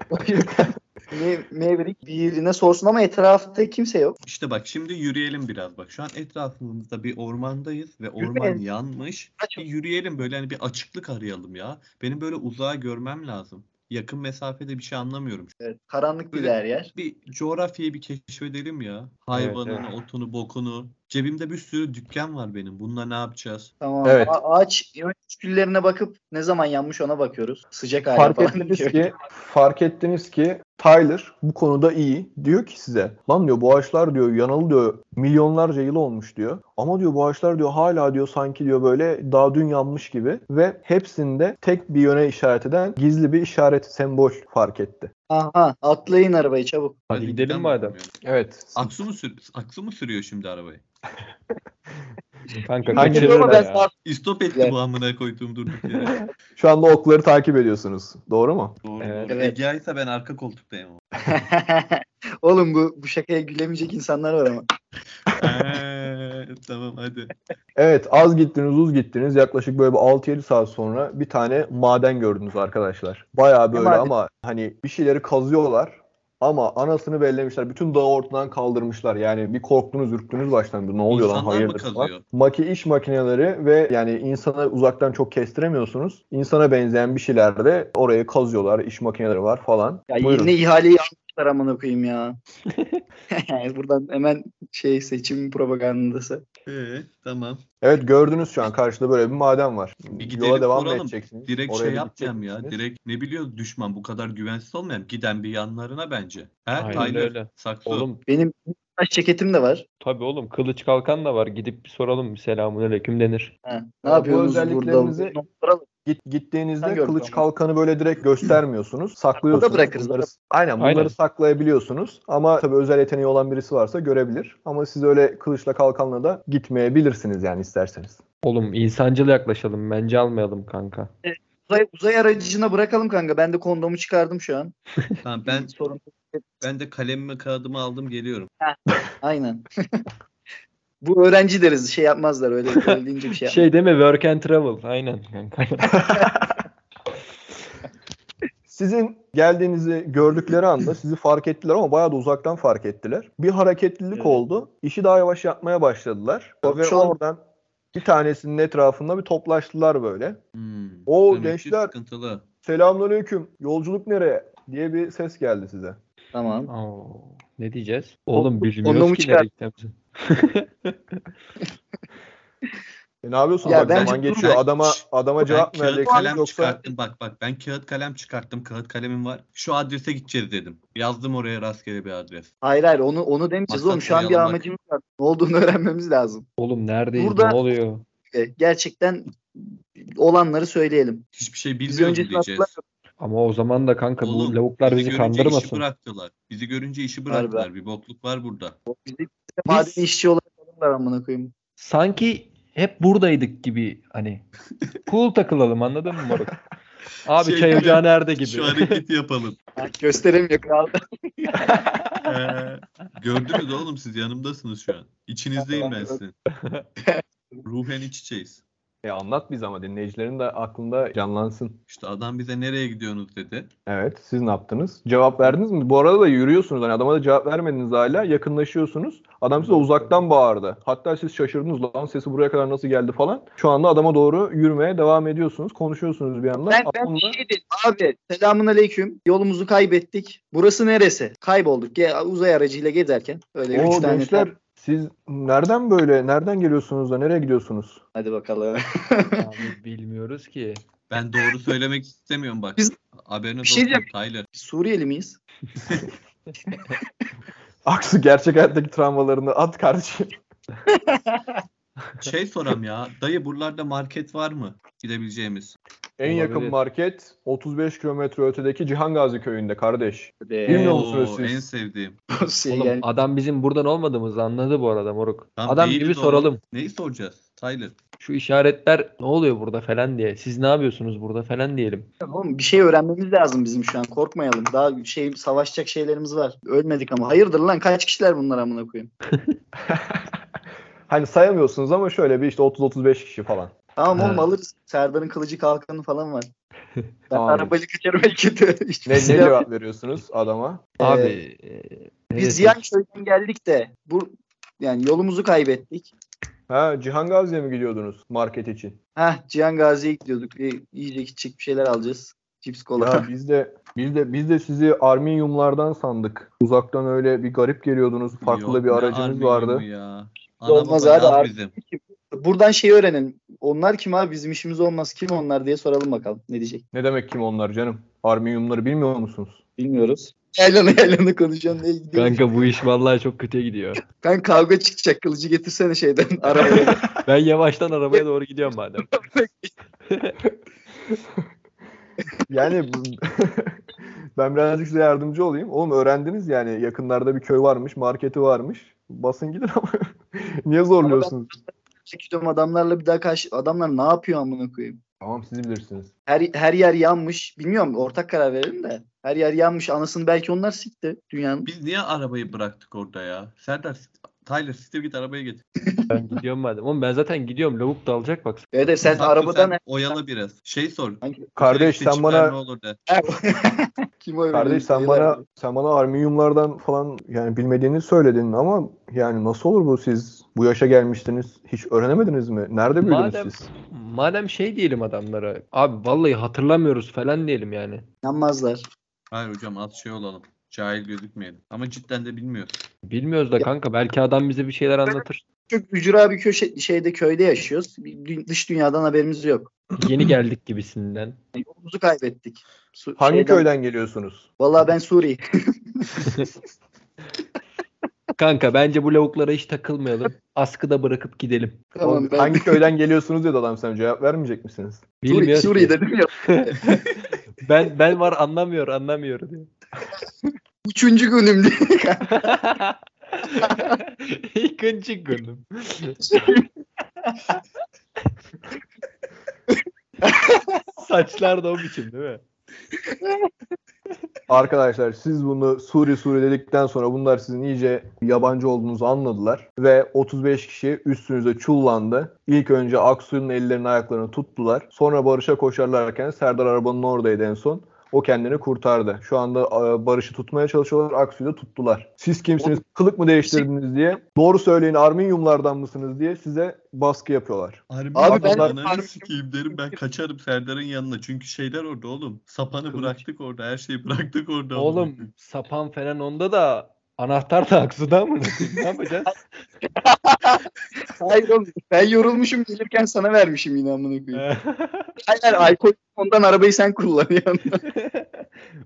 Maverick birine sorsun ama etrafta kimse yok. İşte bak şimdi yürüyelim biraz bak. Şu an etrafımızda bir ormandayız ve orman Yürüyelim. yanmış. Bir yürüyelim böyle hani bir açıklık arayalım ya. Benim böyle uzağa görmem lazım. Yakın mesafede bir şey anlamıyorum. Evet, karanlık bir Böyle- yer. Bir coğrafyayı bir keşfedelim ya. Hayvanını, evet. otunu, bokunu. Cebimde bir sürü dükkan var benim. Bununla ne yapacağız? Tamam. Evet. A- ağaç güllerine bakıp ne zaman yanmış ona bakıyoruz. Sıcak hali fark falan. ettiniz diyor. ki fark ettiniz ki Tyler bu konuda iyi. Diyor ki size lan diyor bu ağaçlar diyor yanalı diyor milyonlarca yıl olmuş diyor. Ama diyor bu ağaçlar diyor hala diyor sanki diyor böyle daha dün yanmış gibi ve hepsinde tek bir yöne işaret eden gizli bir işaret sembol fark etti. Aha atlayın arabayı çabuk. Hadi gidelim madem. Evet. Aksu mu, sür Aksu mu sürüyor şimdi arabayı? Kanka Hangi- Ama kaçırırlar ben ya. İstop etti bu amına koyduğum durduk yere. Şu anda okları takip ediyorsunuz. Doğru mu? Doğru Evet. doğru. Evet. Ege ise ben arka koltuktayım. ama. Oğlum bu bu şakaya gülemeyecek insanlar var ama. Tamam hadi. Evet az gittiniz uz gittiniz yaklaşık böyle bir 6-7 saat sonra bir tane maden gördünüz arkadaşlar. Bayağı böyle maden? ama hani bir şeyleri kazıyorlar ama anasını bellemişler. Bütün dağı ortadan kaldırmışlar. Yani bir korktunuz ürktünüz baştan. Ne oluyor lan İnsanlar mı hayırdır falan. Maki iş makineleri ve yani insana uzaktan çok kestiremiyorsunuz. İnsana benzeyen bir şeyler de oraya kazıyorlar. İş makineleri var falan. Ya Buyurun. yine ihaleyi almışlar amına koyayım ya. Buradan hemen şey seçim propagandası. Ee, tamam. Evet gördünüz şu an karşıda böyle bir maden var. Bir gidelim Yola devam soralım. edeceksiniz. Direkt Oraya şey bir yapmayalım ya. Direkt ne biliyor düşman bu kadar güvensiz olmayan giden bir yanlarına bence. He Aynen Tyler, öyle. Saksı. Oğlum Benim taş ceketim de var. tabii oğlum kılıç kalkan da var. Gidip bir soralım selamun aleyküm denir. Ha, ne yapıyorsunuz burada? özelliklerinizi- Soralım. Git, gittiğinizde kılıç ama. kalkanı böyle direkt göstermiyorsunuz. Saklıyorsunuz. Orada bırakırız. Bunları, aynen bunları Aynen. saklayabiliyorsunuz. Ama tabii özel yeteneği olan birisi varsa görebilir. Ama siz öyle kılıçla kalkanla da gitmeyebilirsiniz yani isterseniz. Oğlum insancıl yaklaşalım. Bence almayalım kanka. Uzay, uzay aracına bırakalım kanka. Ben de kondomu çıkardım şu an. Tamam ben Sorun. Ben de kalemimi kağıdımı aldım geliyorum. Aynen. Bu öğrenci deriz. Şey yapmazlar öyle, öyle deyince bir şey yapmaz. Şey değil mi? Work and travel. Aynen kanka. Sizin geldiğinizi gördükleri anda sizi fark ettiler ama bayağı da uzaktan fark ettiler. Bir hareketlilik Evet. oldu. İşi daha yavaş yapmaya başladılar. Ve Şu an- oradan bir tanesinin etrafında bir toplaştılar böyle. Hmm. Ki gençler. Selamünaleyküm. Yolculuk nereye? diye bir ses geldi size. Tamam. Oo, ne diyeceğiz? Oğlum bilmiyoruz ki çıkar- nereye gideceğimizi. E ne yapıyorsun? Ya Bak bence zaman geçiyor. Adama adama Ben cevap mı kağıt vereceksiniz kalem yoksa çıkarttım. Bak bak ben kağıt kalem çıkarttım. Kağıt kalemim var. Şu adrese gideceğiz dedim. Yazdım oraya rastgele bir adres. Hayır hayır onu onu demeyeceğiz Maksat oğlum. Şu an bir amacımız var. Ne olduğunu öğrenmemiz lazım. Oğlum neredeyiz? Burada- Ne oluyor? E, Gerçekten olanları söyleyelim. Hiçbir şey bilmiyoruz diyeceğiz. Ama o zaman da kanka Oğlum, bu lavuklar bizi görünce işi kandırmasın. bıraktılar. Bizi görünce işi Harbi. bıraktılar. Bir bokluk var burada. Bizi bizi maden işçi olarak alırlar amına koyayım. Sanki hep buradaydık gibi hani. Cool takılalım anladın mı moruk? Abi Şey çay ocağı nerede gibi. Şu hareketi yapalım. Gösteremiyor kral. Ee, gördünüz oğlum siz yanımdasınız şu an. İçinizdeyim ben sizin. Ruhen iç içeyiz. E anlat biz ama dinleyicilerin de aklında canlansın. İşte adam bize nereye gidiyorsunuz dedi. Evet, siz ne yaptınız? Cevap verdiniz mi? Bu arada da yürüyorsunuz. Hani adama da cevap vermediniz hala. Yakınlaşıyorsunuz. Adam size uzaktan bağırdı. Hatta siz şaşırdınız lan sesi buraya kadar nasıl geldi falan. Şu anda adama doğru yürümeye devam ediyorsunuz. Konuşuyorsunuz bir yandan. Ben, ben bir şey dedim. Abi selamun aleyküm. Yolumuzu kaybettik. Burası neresi? Kaybolduk. Ge- uzay aracıyla gezerken. Öyle üç O tane. gençler siz nereden böyle, nereden geliyorsunuz da nereye gidiyorsunuz? Hadi bakalım. Abi bilmiyoruz ki. Ben doğru söylemek istemiyorum bak. Biz- Haberiniz Bir şey olsun diyeceğim. Tyler. Biz Suriyeli miyiz? Aksu gerçek hayattaki travmalarını at kardeşim. Şey soram ya. Dayı buralarda market var mı? Gidebileceğimiz. En yakın market 35 kilometre ötedeki Cihangazi köyünde kardeş. Be. Bilmiyor musunuz siz? En sevdiğim. Şey Oğlum yani- adam bizim buradan olmadığımızı anladı bu arada moruk. Tam adam gibi oğlum. soralım. Neyi soracağız? Tyler. Şu işaretler ne oluyor burada falan diye. Siz ne yapıyorsunuz burada falan diyelim. Oğlum bir şey öğrenmemiz lazım bizim şu an. Korkmayalım. Daha şey savaşacak şeylerimiz var. Ölmedik ama. Hayırdır lan kaç kişiler bunlar amına koyayım. Hani sayamıyorsunuz ama şöyle bir işte 30-35 kişi falan. Tamam oğlum Evet. alırız. Serdar'ın kılıcı kalkanı falan var. Ben Tamam. arabayla kaçarım kötü. Hiçbir Ne, ne cevap veriyorsunuz adama? Abi Ee, Biz? Ziyan köyden geldik de bu yani yolumuzu kaybettik. Ha Cihangazi'ye mi gidiyordunuz market için? Heh Cihan Gazi'ye gidiyorduk. E, yiyecek içecek bir şeyler alacağız. Cips kola. Ya biz de biz de biz de sizi Arminiumlardan sandık. Uzaktan öyle bir garip geliyordunuz. Farklı Yok, bir aracınız vardı. Ya. Olmaz abi, bizim. Buradan şeyi öğrenin. Onlar kim abi? Bizim işimiz olmaz. Kim onlar diye soralım bakalım. Ne diyecek? Ne demek kim onlar canım? Arminiumları bilmiyor musunuz? Bilmiyoruz. Yaylana yaylana konuşuyorsun. Ne gidiyor? Kanka bu iş vallahi çok kötüye gidiyor. Ben kavga çıkacak. Kılıcı getirsene şeyden. Arabaya. Ben yavaştan arabaya doğru gidiyorum madem. Yani bu- ben birazcık size yardımcı olayım. Oğlum öğrendiniz yani yakınlarda bir köy varmış, marketi varmış. Basın gidin ama niye zorluyorsunuz? Çekiyorum adamlarla bir daha karşı... Adamlar ne yapıyor amına koyayım? Tamam siz bilirsiniz. Her, her yer yanmış. Bilmiyorum ortak karar verelim de. Her yer yanmış. Anasını belki onlar sikti dünyanın. Biz niye arabayı bıraktık orada ya? Serdar, Tyler siktir git arabaya git. Ben gidiyorum madem. Oğlum ben zaten gidiyorum. Lavuk da alacak bak. Evet evet, sen Saklı arabadan... sen oyala biraz. Şey sor. Hangi- Kardeş sen bana ne olur de. Kim o Kardeş sen bana sen bana armiyumlardan falan yani bilmediğini söyledin ama yani nasıl olur bu siz bu yaşa gelmiştiniz hiç öğrenemediniz mi? Nerede büyüdünüz Madem- siz? Madem şey diyelim adamlara. Abi vallahi hatırlamıyoruz falan diyelim yani. Yanmazlar. Hayır hocam az şey olalım. Cahil gözükmeyelim. Ama cidden de bilmiyoruz. Bilmiyoruz da kanka belki adam bize bir şeyler anlatır. Çok ücra bir köşe şeyde köyde yaşıyoruz. Dış dünyadan haberimiz yok. Yeni geldik gibisinden. Yolumuzu kaybettik. Su- Hangi şeyden- köyden geliyorsunuz? Vallahi ben Suriye. Kanka bence bu lavuklara hiç takılmayalım. Askıda bırakıp gidelim. Tamam Oğlum, ben Hangi köyden geliyorsunuz dedi adam sen cevap vermeyecek misiniz? Suri, Bilmiyoruz Suriye dedim ya. Ben ben var anlamıyor anlamıyor diyor. Üçüncü günüm diye. İkinci günüm. Saçlar da o biçim değil mi? Arkadaşlar siz bunu Suri Suri dedikten sonra bunlar sizin iyice yabancı olduğunuzu anladılar. Ve 35 kişi üstünüze çullandı. İlk önce Aksu'nun ellerini ayaklarını tuttular. Sonra Barış'a koşarlarken Serdar arabanın oradaydı en son. O kendini kurtardı. Şu anda e, Barış'ı tutmaya çalışıyorlar. Aksu'yu da tuttular. Siz kimsiniz? Kılık mı değiştirdiniz diye. Doğru söyleyin Arminyumlardan mısınız diye size baskı yapıyorlar. Harbi Abi ben ananı sikeyim derim ben kaçarım Serdar'ın yanına. Çünkü şeyler orada oğlum. Sapanı Kılıç. bıraktık orada. Her şeyi bıraktık orada. Oğlum sapan falan onda da anahtar da Aksu'da mı? ne yapacağız? Hayır oğlum ben yorulmuşum gelirken sana vermişim yine amına koyayım. Hayır alkol ondan arabayı sen kullanıyorsun.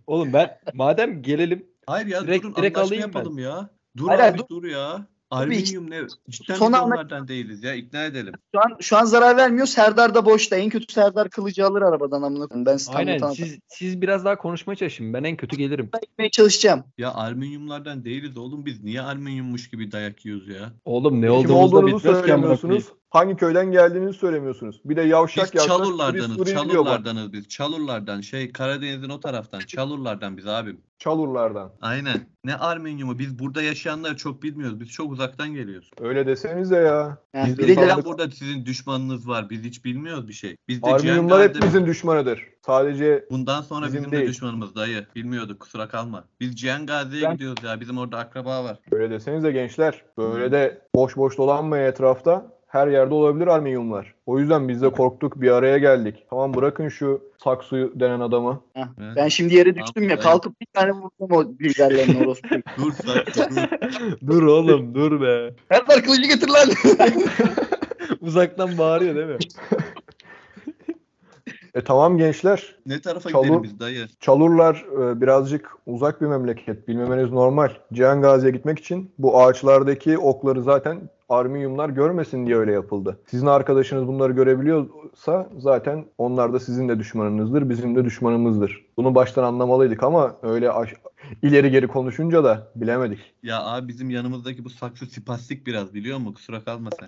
Oğlum ben madem gelelim Hayır ya Direkt- durun direkt anlaşma alayım ben. yapalım ya. Dur Hayır, abi hayır, dur ya. Alüminyum ne? Cidden Son anla- onlardan değiliz ya. ikna edelim. Şu an şu an zarar vermiyor. Serdar da boşta. En kötü Serdar kılıcı alır arabadan amına koyayım. Ben size aynen tanıtamam. siz siz biraz daha konuşmaya çalışın. Ben en kötü gelirim. Ben gitmeye çalışacağım. Ya alüminyumlardan değiliz oğlum biz. Niye alüminyummuş gibi dayak yiyoruz ya? Oğlum ne Kim olduğumuzu bilmiyoruz ki amına. Hangi köyden geldiğinizi söylemiyorsunuz. Bir de yavşak Biz Çalurlardanız. Bak. Çalurlardanız biz. Çalurlardan şey Karadeniz'in o taraftan. Çalurlardan biz abim. Çalurlardan. Aynen. Ne alüminyumu biz burada yaşayanlar çok bilmiyoruz. Biz çok uzaktan geliyoruz. Öyle desenize ya. Yani Biz de de sandık- burada sizin düşmanınız var. Biz hiç bilmiyoruz bir şey. Biz de Arminyumlar Cihangazi'de- hepimizin düşmanıdır. Sadece Bundan sonra Bizim bizim, değil. de düşmanımız dayı. Bilmiyorduk kusura kalma. Biz Cihan Gazi'ye Ben- gidiyoruz ya. Bizim orada akraba var. öyle desenize gençler. Böyle de boş boş dolanmayın etrafta. Her yerde olabilir arminyumlar. O yüzden biz de korktuk bir araya geldik. Tamam bırakın şu saksuyu denen adamı. Heh. Evet. Ben şimdi yere düştüm ya. Kalkıp bir tane vurdum o liderlerin orospu. Dur Saksı dur. dur oğlum dur be. Serdar kılıcı getir lan. Uzaktan bağırıyor değil mi? E tamam gençler. Ne tarafa Çalı- gidelim biz dayı? Çalurlar e, birazcık uzak bir memleket. Bilmemeniz normal. Cihan Gazi'ye gitmek için bu ağaçlardaki okları zaten arminyumlar görmesin diye öyle yapıldı. Sizin arkadaşınız bunları görebiliyorsa zaten onlar da sizin de düşmanınızdır, bizim de düşmanımızdır. Bunu baştan anlamalıydık ama öyle aş- ileri geri konuşunca da bilemedik. Ya abi bizim yanımızdaki bu saksı spastik biraz biliyor musun? Kusura kalma sen.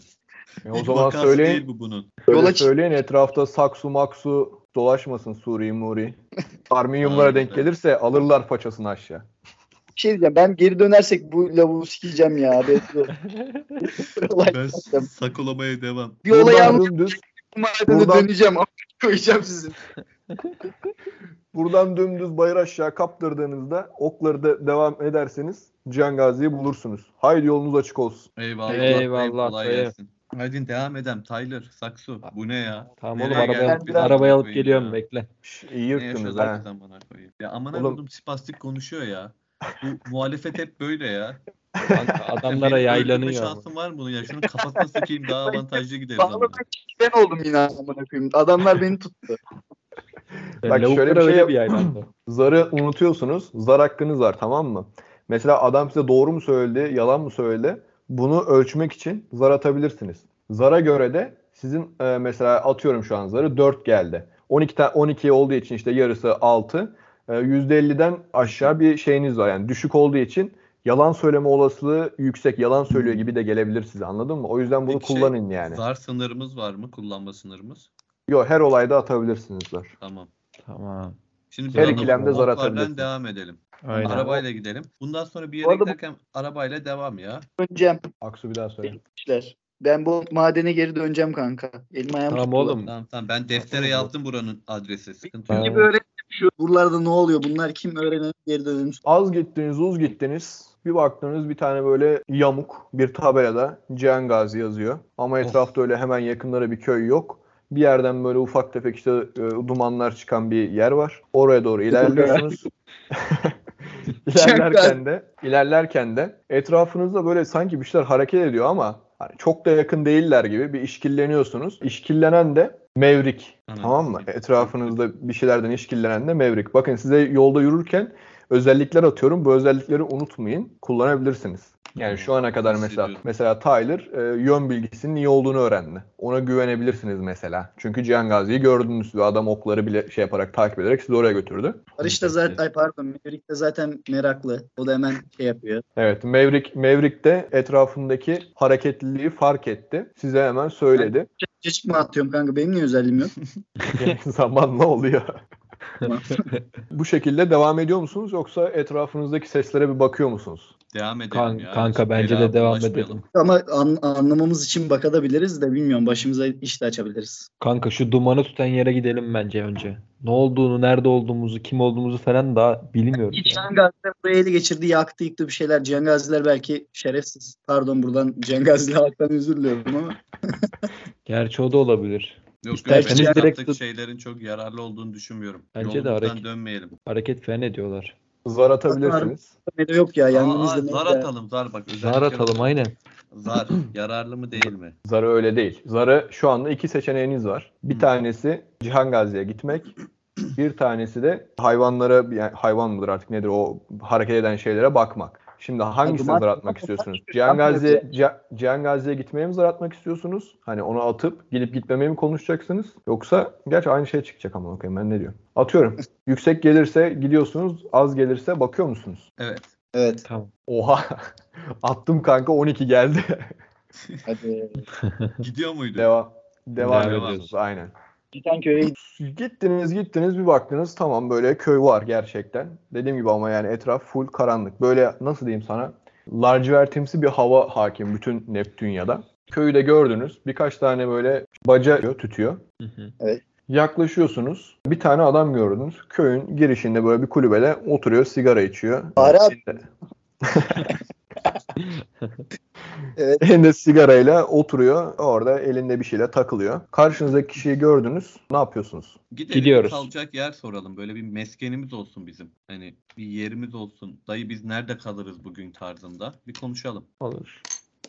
E o zaman söyleyin, değil bu bunun. Yola söyleyin etrafta saksu maksu dolaşmasın Suri Muri. Arminyumlara Aynen denk gelirse alırlar paçasını aşağı. Bir şey diyeceğim. Ben geri dönersek bu lavuğu sikeceğim ya. Ben, sakolamaya devam. bir olay buradan- döneceğim. koyacağım sizin. buradan dümdüz bayır aşağı kaptırdığınızda okları da devam ederseniz Cihan Gazi'yi bulursunuz. Haydi yolunuz açık olsun. Eyvallah. Eyvallah, kolay gelsin. Hadi devam edem Tyler, Saksu. Bu ne ya? Tamam Nereye oğlum arabaya alıp, biz arabaya alıp geliyorum ya? bekle. Şş, iyi yırttınız ha. Ya amına Oğlum- koydum spastik konuşuyor ya. Bu muhalefet hep böyle ya. Kanka, Adamlara yaylanıyor. ama. şansım var mı bunun ya? Şunun kafasına sıkayım daha avantajlı gideriz. Bağlamak ben oldum yine amına koyayım. Adamlar beni tuttu. Ben Bak şöyle lavuklara bir şey bir yaylandı. Zarı unutuyorsunuz. Zar hakkınız var tamam mı? Mesela adam size doğru mu söyledi, yalan mı söyledi? Bunu ölçmek için zar atabilirsiniz. Zara göre de sizin e, mesela atıyorum şu an zarı 4 geldi. 12 ta- 12 olduğu için işte yarısı 6. E, %50'den aşağı bir şeyiniz var. Yani düşük olduğu için yalan söyleme olasılığı yüksek. Yalan söylüyor gibi de gelebilir size anladın mı? O yüzden bunu Peki şey, kullanın yani. Zar sınırımız var mı? Kullanma sınırımız. Yok her olayda atabilirsiniz zar. Tamam. Tamam. Şimdi Her ikilemde zar oklardan atabilirsin. devam edelim. Aynen. Arabayla gidelim. Bundan sonra bir Bu yere arada bu- giderken arabayla devam ya. Döneceğim. Aksu bir daha söyle. İşler. Ben bu madene geri döneceğim kanka. Elim ayağım Tamam tuttular. oğlum. Tamam tamam ben deftere yazdım buranın adresi. Sıkıntı yok. Gibi öğrenelim şu buralarda ne oluyor? Bunlar kim öğrenelim geri dönelim. Az gittiniz, uz gittiniz. Bir baktınız bir tane böyle yamuk bir tabelada Cihan Gazi yazıyor. Ama etrafta öyle hemen yakınlara bir köy yok. Bir yerden böyle ufak tefek işte e, dumanlar çıkan bir yer var. Oraya doğru ilerliyorsunuz. ilerlerken de ilerlerken de etrafınızda böyle sanki bir şeyler hareket ediyor ama hani çok da yakın değiller gibi bir işkilleniyorsunuz. İşkillenen de Mevrik. Anladım. Tamam mı? Etrafınızda bir şeylerden işkillenen de Mevrik. Bakın size yolda yürürken özellikler atıyorum. Bu özellikleri unutmayın. Kullanabilirsiniz. Yani şu ana kadar mesela mesela Tyler e, yön bilgisinin iyi olduğunu öğrendi. Ona güvenebilirsiniz mesela. Çünkü Cihan Gazi'yi gördünüz ve adam okları bile şey yaparak takip ederek sizi oraya götürdü. Barış da zaten ay pardon Maverick de zaten meraklı. O da hemen şey yapıyor. Evet, Maverick Maverick de etrafındaki hareketliliği fark etti. Size hemen söyledi. Cacık mı atıyorum kanka? Benim niye özelliğim yok? Zamanla oluyor. Bu şekilde devam ediyor musunuz yoksa etrafınızdaki seslere bir bakıyor musunuz? Devam edelim Kan- ya. kanka bence de devam edelim. Ama an- anlamamız için bakabiliriz de bilmiyorum. Başımıza iş de açabiliriz. Kanka şu dumanı tutan yere gidelim bence önce. Ne olduğunu, nerede olduğumuzu, kim olduğumuzu falan daha bilmiyoruz. yani. Cihan Gaziler buraya ele geçirdi, yaktı, yıktı bir şeyler. Cihan Gaziler belki şerefsiz. Pardon buradan Cihan Gaziler halktan özür diliyorum ama. Gerçi o da olabilir. Yok yok ben direkt şeylerin çok yararlı olduğunu düşünmüyorum. Bence de Yolumuzdan hareket- dönmeyelim. Hareket falan ediyorlar. Zar atabilirsiniz. De yok ya. Yangın Aa, zar de- atalım zar bak. Zar atalım aynen. Zar yararlı mı değil mi? Zarı öyle değil. Zarı şu anda iki seçeneğiniz var. Bir Hı. tanesi Cihan Gazi'ye gitmek. Bir tanesi de hayvanlara, yani hayvan mıdır artık nedir o hareket eden şeylere bakmak. Şimdi hangisine Duman- zar atmak istiyorsunuz? Cihan Gazi'ye, Cihan- Gazi'ye gitmeye mi zar atmak istiyorsunuz? Hani onu atıp gidip gitmemeye mi konuşacaksınız? Yoksa gerçi aynı şey çıkacak ama bakayım ben ne diyorum. Atıyorum. Yüksek gelirse gidiyorsunuz, az gelirse bakıyor musunuz? Evet. Evet. Tamam. Oha. Attım kanka 12 geldi. Hadi. Gidiyor muydu? Devam. Devam Devam ediyoruz. Aynen. Tane köye Gittiniz gittiniz bir baktınız tamam böyle köy var gerçekten. Dediğim gibi ama yani etraf full karanlık. Böyle nasıl diyeyim sana lacivertimsi bir hava hakim bütün Neptünya'da. Köyü de gördünüz. Birkaç tane böyle baca tütüyor. Hı hı. Yaklaşıyorsunuz. Bir tane adam gördünüz. Köyün girişinde böyle bir kulübede oturuyor, sigara içiyor. Fare. Evet. Elinde sigarayla oturuyor. Orada elinde bir şeyle takılıyor. Karşınızdaki kişiyi gördünüz. Ne yapıyorsunuz? Gidelim Gidiyoruz. kalacak yer soralım. Böyle bir meskenimiz olsun bizim. Hani bir yerimiz olsun. Dayı biz nerede kalırız bugün tarzında. Bir konuşalım. Olur.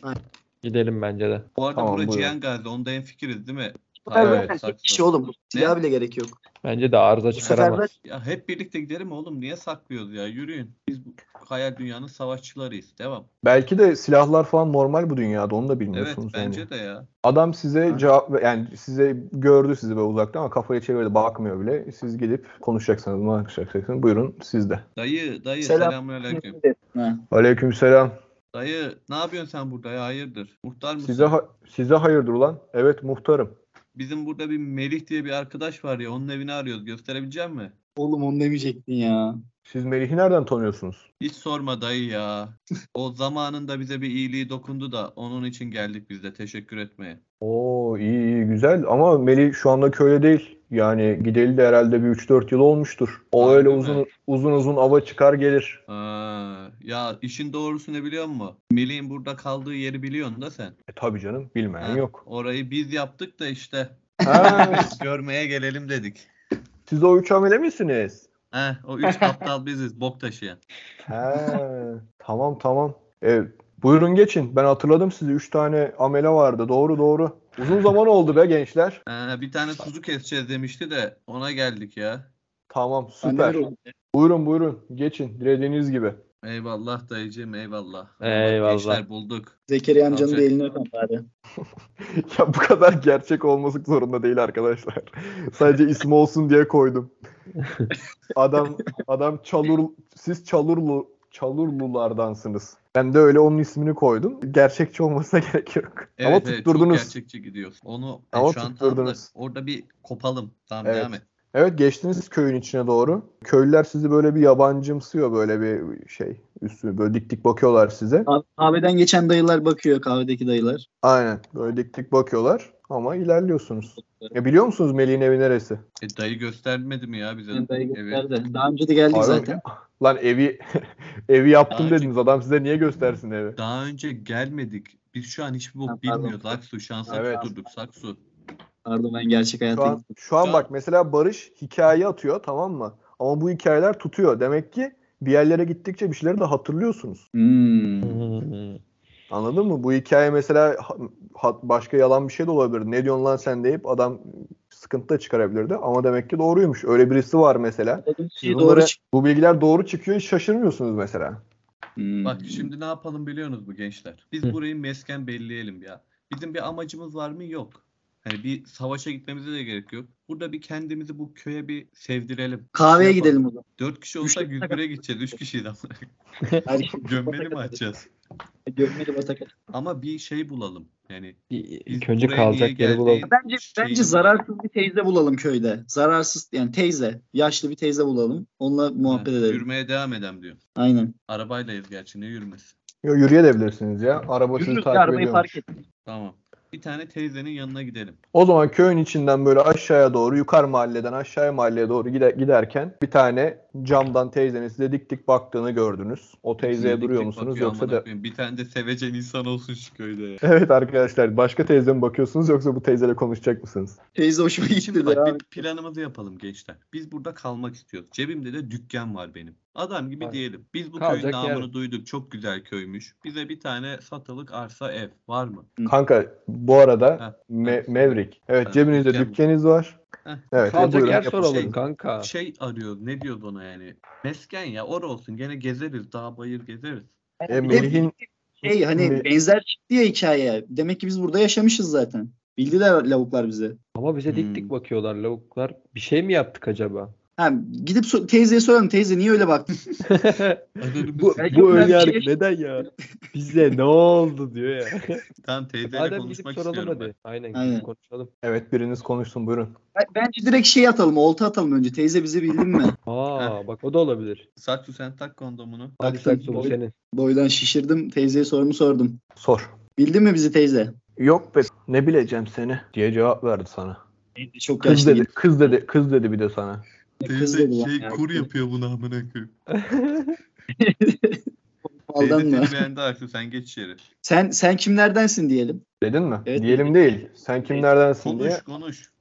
Aynen. Gidelim bence de. Bu arada Tamam, burası. Cihan Gazi. Onda en fikiriz değil mi? Evet. Sakso. Bir şey oğlum. Silah bile gerek yok. Bence de arıza Bu sefer çıkaramaz. Ya hep birlikte gidelim oğlum. Niye saklıyoruz ya? Yürüyün. Biz bu hayal dünyanın savaşçılarıyız. Devam. Belki de silahlar falan normal bu dünyada onu da Evet bilmiyorsunuz. yani. bence de ya. Adam size Ha. cevap yani size gördü sizi böyle uzaktan ama kafayı çevirdi bakmıyor bile. Siz gidip konuşacaksınız mı konuşacaksınız. Buyurun sizde. Dayı, dayı Selam. selamünaleyküm. Ha. Aleykümselam. Dayı ne yapıyorsun sen burada ya? Hayırdır? Muhtar mısın? Size ha- size hayırdır ulan? Evet muhtarım. Bizim burada bir Melih diye bir arkadaş var ya. Onun evini arıyoruz. Gösterebilecek mi? Oğlum onu demeyecektin ya. Siz Melih'i nereden tanıyorsunuz? Hiç sorma dayı ya. O zamanında bize bir iyiliği dokundu da onun için geldik biz de teşekkür etmeye. Oo iyi iyi güzel ama Melih şu anda köyde değil. Yani gideli de herhalde bir 3-4 yıl olmuştur. O Harbi öyle uzun uzun uzun ava çıkar gelir. Aa, ya işin doğrusu ne biliyor musun? Melih'in burada kaldığı yeri biliyorsun da sen. E tabii canım bilmeyen Ha, yok. Orayı biz yaptık da işte Ha, görmeye gelelim dedik. siz o üç amele misiniz? Heh, o üç kaptal biziz bok taşıyan. He, tamam tamam. E, buyurun geçin. Ben hatırladım sizi. Üç tane amele vardı. Doğru doğru. Uzun zaman oldu be gençler. Ee, bir tane kuzu keseceğiz demişti de ona geldik ya. Tamam süper. Buyurun buyurun. Geçin. Dilediğiniz gibi. Eyvallah dayıcığım eyvallah. Eyvallah. Gençler bulduk. Zekeriya amcanın da Alacak. elini öpen bari. ya bu kadar gerçek olması zorunda değil arkadaşlar. Sadece isim olsun diye koydum. Adam adam çalur siz çalurlu çalurlulardansınız. Ben de öyle onun ismini koydum. Gerçekçi olmasına gerek yok. Evet, Ama evet, çok tutturdunuz. gerçekçi gidiyoruz. Onu e, Ama şu an tutturdunuz. orada bir kopalım. Tamam Evet. devam et. Evet geçtiniz köyün içine doğru. Köylüler sizi böyle bir yabancımsıyor böyle bir şey. Üstü böyle dik dik bakıyorlar size. Kah- Kahveden geçen dayılar bakıyor kahvedeki dayılar. Aynen böyle dik dik bakıyorlar ama ilerliyorsunuz. Ya biliyor musunuz Melih'in evi neresi? E, dayı göstermedi mi ya bize? Yani dayı evi? gösterdi. Daha önce de geldik Harbi mi? zaten. Lan evi evi yaptım Daha önce- dediniz. Adam size niye göstersin evi? Daha önce gelmedik. Biz şu an hiçbir bok bilmiyoruz. Aksu şu an saksu Evet. durduk saksu. Pardon ben gerçek Şu hayata an, gittim. şu an Şu an- bak mesela Barış hikaye atıyor tamam mı? Ama bu hikayeler tutuyor. Demek ki bir yerlere gittikçe bir şeyleri de hatırlıyorsunuz. Hmm. Anladın mı? Bu hikaye mesela başka yalan bir şey de olabilir. Ne diyorsun lan sen deyip adam sıkıntı da çıkarabilirdi. Ama demek ki doğruymuş. Öyle birisi var mesela. Siz şey bunları- doğru. Bu bilgiler doğru çıkıyor şaşırmıyorsunuz mesela. Hmm. Bak şimdi ne yapalım biliyorsunuz bu gençler? Biz Hı. burayı mesken belleyelim ya. Bizim bir amacımız var mı? Yok. Hani bir savaşa gitmemize de gerek yok. Burada bir kendimizi bu köye bir sevdirelim. Kahveye Şey gidelim o zaman. Dört kişi olsa 101'e gideceğiz. Üç kişiyiz ama. Hadi. Gömmeli mi açacağız? Gömmeli batak. Ama bir şey bulalım. Yani İlk önce kalacak yeri bulalım. Bence Şeyi bence zararsız bir teyze bulalım köyde. Zararsız yani teyze, yaşlı bir teyze bulalım. Onunla muhabbet ha, edelim. yürümeye devam edem diyor. Aynen. Arabaylayız gerçi ne yürümesi. Yo, yürüyebilirsiniz ya. Araba sizi Yürürüz takip arabayı ediyormuş. fark ettim. Tamam. Bir tane teyzenin yanına gidelim. O zaman köyün içinden böyle aşağıya doğru yukarı mahalleden aşağıya mahalleye doğru gide- giderken bir tane camdan teyzenin size dik dik baktığını gördünüz. O teyzeye Dik duruyor dik musunuz bakıyor, yoksa da. Bir tane de sevecen insan olsun şu köyde ya. Evet arkadaşlar başka teyze mi bakıyorsunuz yoksa bu teyzeyle konuşacak mısınız? Teyze hoşuma gitti. Şimdi bak bir planımızı yapalım gençler. Biz burada kalmak istiyoruz. Cebimde de dükkan var benim. Adam gibi Aynen. diyelim. Biz bu Kalacak köyün yer. namını duyduk. Çok güzel köymüş. Bize bir tane satılık arsa ev var mı? Kanka bu arada Me-. Mevrik. Evet Ha, cebinizde dükkan. dükkanınız var. Heh. Evet. Kalacak buyurun, yer soralım Şey- kanka. Şey arıyor. Ne diyor ona yani? Mesken ya. Or olsun. Gene gezeriz. Dağ bayır gezeriz. E, Melih'in şey hani benzer çıktı ya hikaye. Demek ki biz burada yaşamışız zaten. Bildiler lavuklar bize. Ama bize dik Hmm. dik bakıyorlar lavuklar. Bir şey mi yaptık acaba? Ha, gidip so- teyzeye soralım. Teyze niye öyle baktın? bu bu ön yargı şey- neden ya? Bize ne oldu diyor ya. Tamam teyzeyle Madem gidip konuşmak soralım istiyorum hadi. ben. Aynen, Aynen. konuşalım. evet biriniz konuşsun buyurun. Ben- Bence direkt şey atalım. Olta atalım önce. Teyze bizi bildin mi? Aa bak o da olabilir. Saksu sen tak kondomunu. Hadi Baktım, saksı bu boy- senin. Boydan şişirdim. Teyzeye sorumu sordum. Sor. Bildin mi bizi teyze? Yok be ne bileceğim seni diye cevap verdi sana. Çok Kız yaşlı. dedi, kız dedi, kız dedi bir de sana. Teyze şey ya. kur yapıyor bunu amına koyayım. Aldanma. Teyze seni beğendi Aksu sen geç içeri. Sen sen kimlerdensin diyelim. Dedin mi? Evet. Diyelim değil. Sen kimlerdensin diye. Konuş konuş.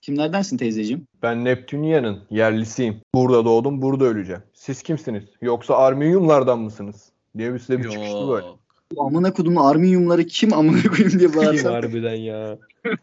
Kimlerdensin teyzeciğim? Ben Neptünya'nın yerlisiyim. Burada doğdum, burada öleceğim. Siz kimsiniz? Yoksa Arminiumlardan mısınız? Diye bir size bir çıkıştı böyle. Amına kodumun arminyumları kim amına koyayım diye Kim bağırsam. harbiden ya.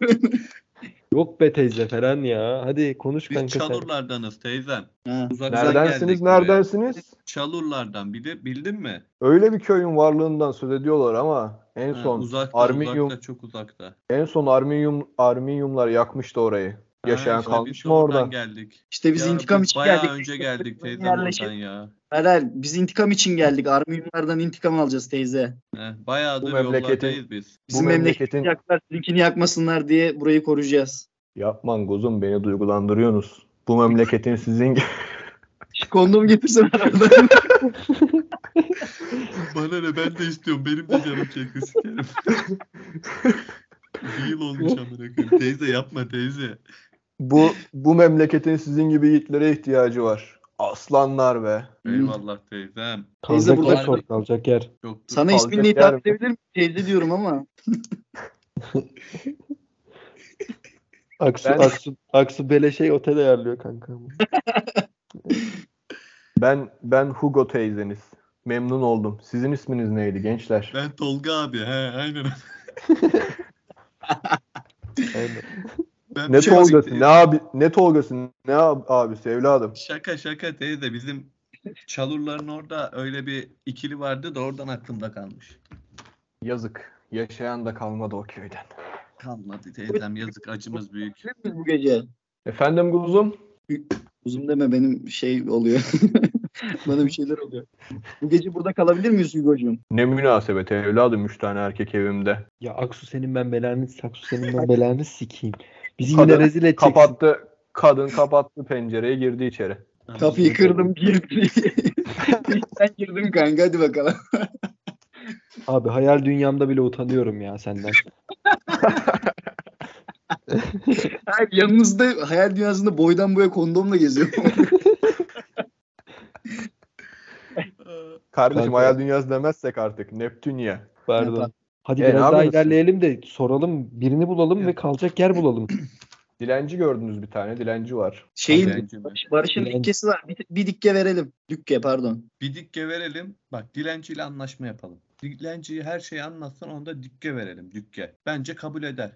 Yok be teyze falan ya. Hadi konuş Biz kanka sen. Çalurlardanız teyzem. Ha. Uzaktan Neredensiniz, geldik buraya. neredensiniz? Çalurlardan bilir, bildin mi? Öyle bir köyün varlığından söz ediyorlar ama en Ha, son uzakta, Arminium uzakta, çok uzakta. en son Arminium Arminiumlar yakmıştı orayı. Yaşayan Ha, işte kalmış mı oradan orada? geldik. İşte biz Ya intikam biz için bayağı geldik. önce geldik teyzem oradan ya. Helal. Biz intikam için geldik. Arminyumlardan intikam alacağız teyze. Heh, bayağıdır Bu memleketin- yollardayız biz. Bizim Bu memleketi memleketin yaklar, sizinkini yakmasınlar diye burayı koruyacağız. yapman kuzum beni duygulandırıyorsunuz. Bu memleketin sizin Kondom getirsen aradan. Bana ne ben de istiyorum. Benim de canım çekti sikerim. Bir yıl olmuş amına koyayım. Teyze yapma teyze. bu bu memleketin sizin gibi yiğitlere ihtiyacı var. Aslanlar be. Eyvallah teyzem. Teyze Kalacak burada- yer sor kalacak yer. Çok Sana Kalacak isminle yer hitap mi? edebilir miyim? Teyze diyorum ama. Aksu, Ben- Aksu, Aksu beleşey otel ayarlıyor kanka. Ben ben Hugo teyzeniz. Memnun oldum. Sizin isminiz neydi gençler? Ben Tolga abi. He aynen. Aynen. Ben Ne şey- Tolgası, ne abi, ne Tolgası, ne ab- abisi evladım. Şaka şaka teyze bizim Çalurların orada öyle bir ikili vardı da oradan aklımda kalmış. Yazık. Yaşayan da kalmadı o köyden. Kalmadı teyzem yazık acımız büyük. Biz bu gece. Efendim kuzum? Uzun deme benim şey oluyor. Bana bir şeyler oluyor. Bu gece burada kalabilir miyiz Hugo'cuğum? Ne münasebet evladım. Üç tane erkek evimde. Ya Aksu senin ben belanı, Aksu senin ben belanı sikeyim. Bizi Kadın yine rezil edeceksin. Kapattı. Kadın kapattı pencereyi girdi içeri. Kapıyı kırdım girdim. Sen girdin kanka hadi bakalım. Abi hayal dünyamda bile utanıyorum ya senden. Hayır, yanınızda hayal dünyasında boydan boya kondomla geziyor. Kardeşim Kanka. hayal dünyası demezsek artık. Neptünya. Pardon. Hadi E, ne biraz daha ilerleyelim de soralım. Birini bulalım ve kalacak yer bulalım. Dilenci gördünüz bir tane. Dilenci var. Şeyin Dilenci mi? Barış'ın Dilenci. dikkesi var. Bir, bir dikke verelim. Dükke pardon. Bir dikke verelim. Bak dilenciyle anlaşma yapalım. Dilenciyi her şeyi anlatsın onu da dikke verelim. Dükke. Bence kabul eder.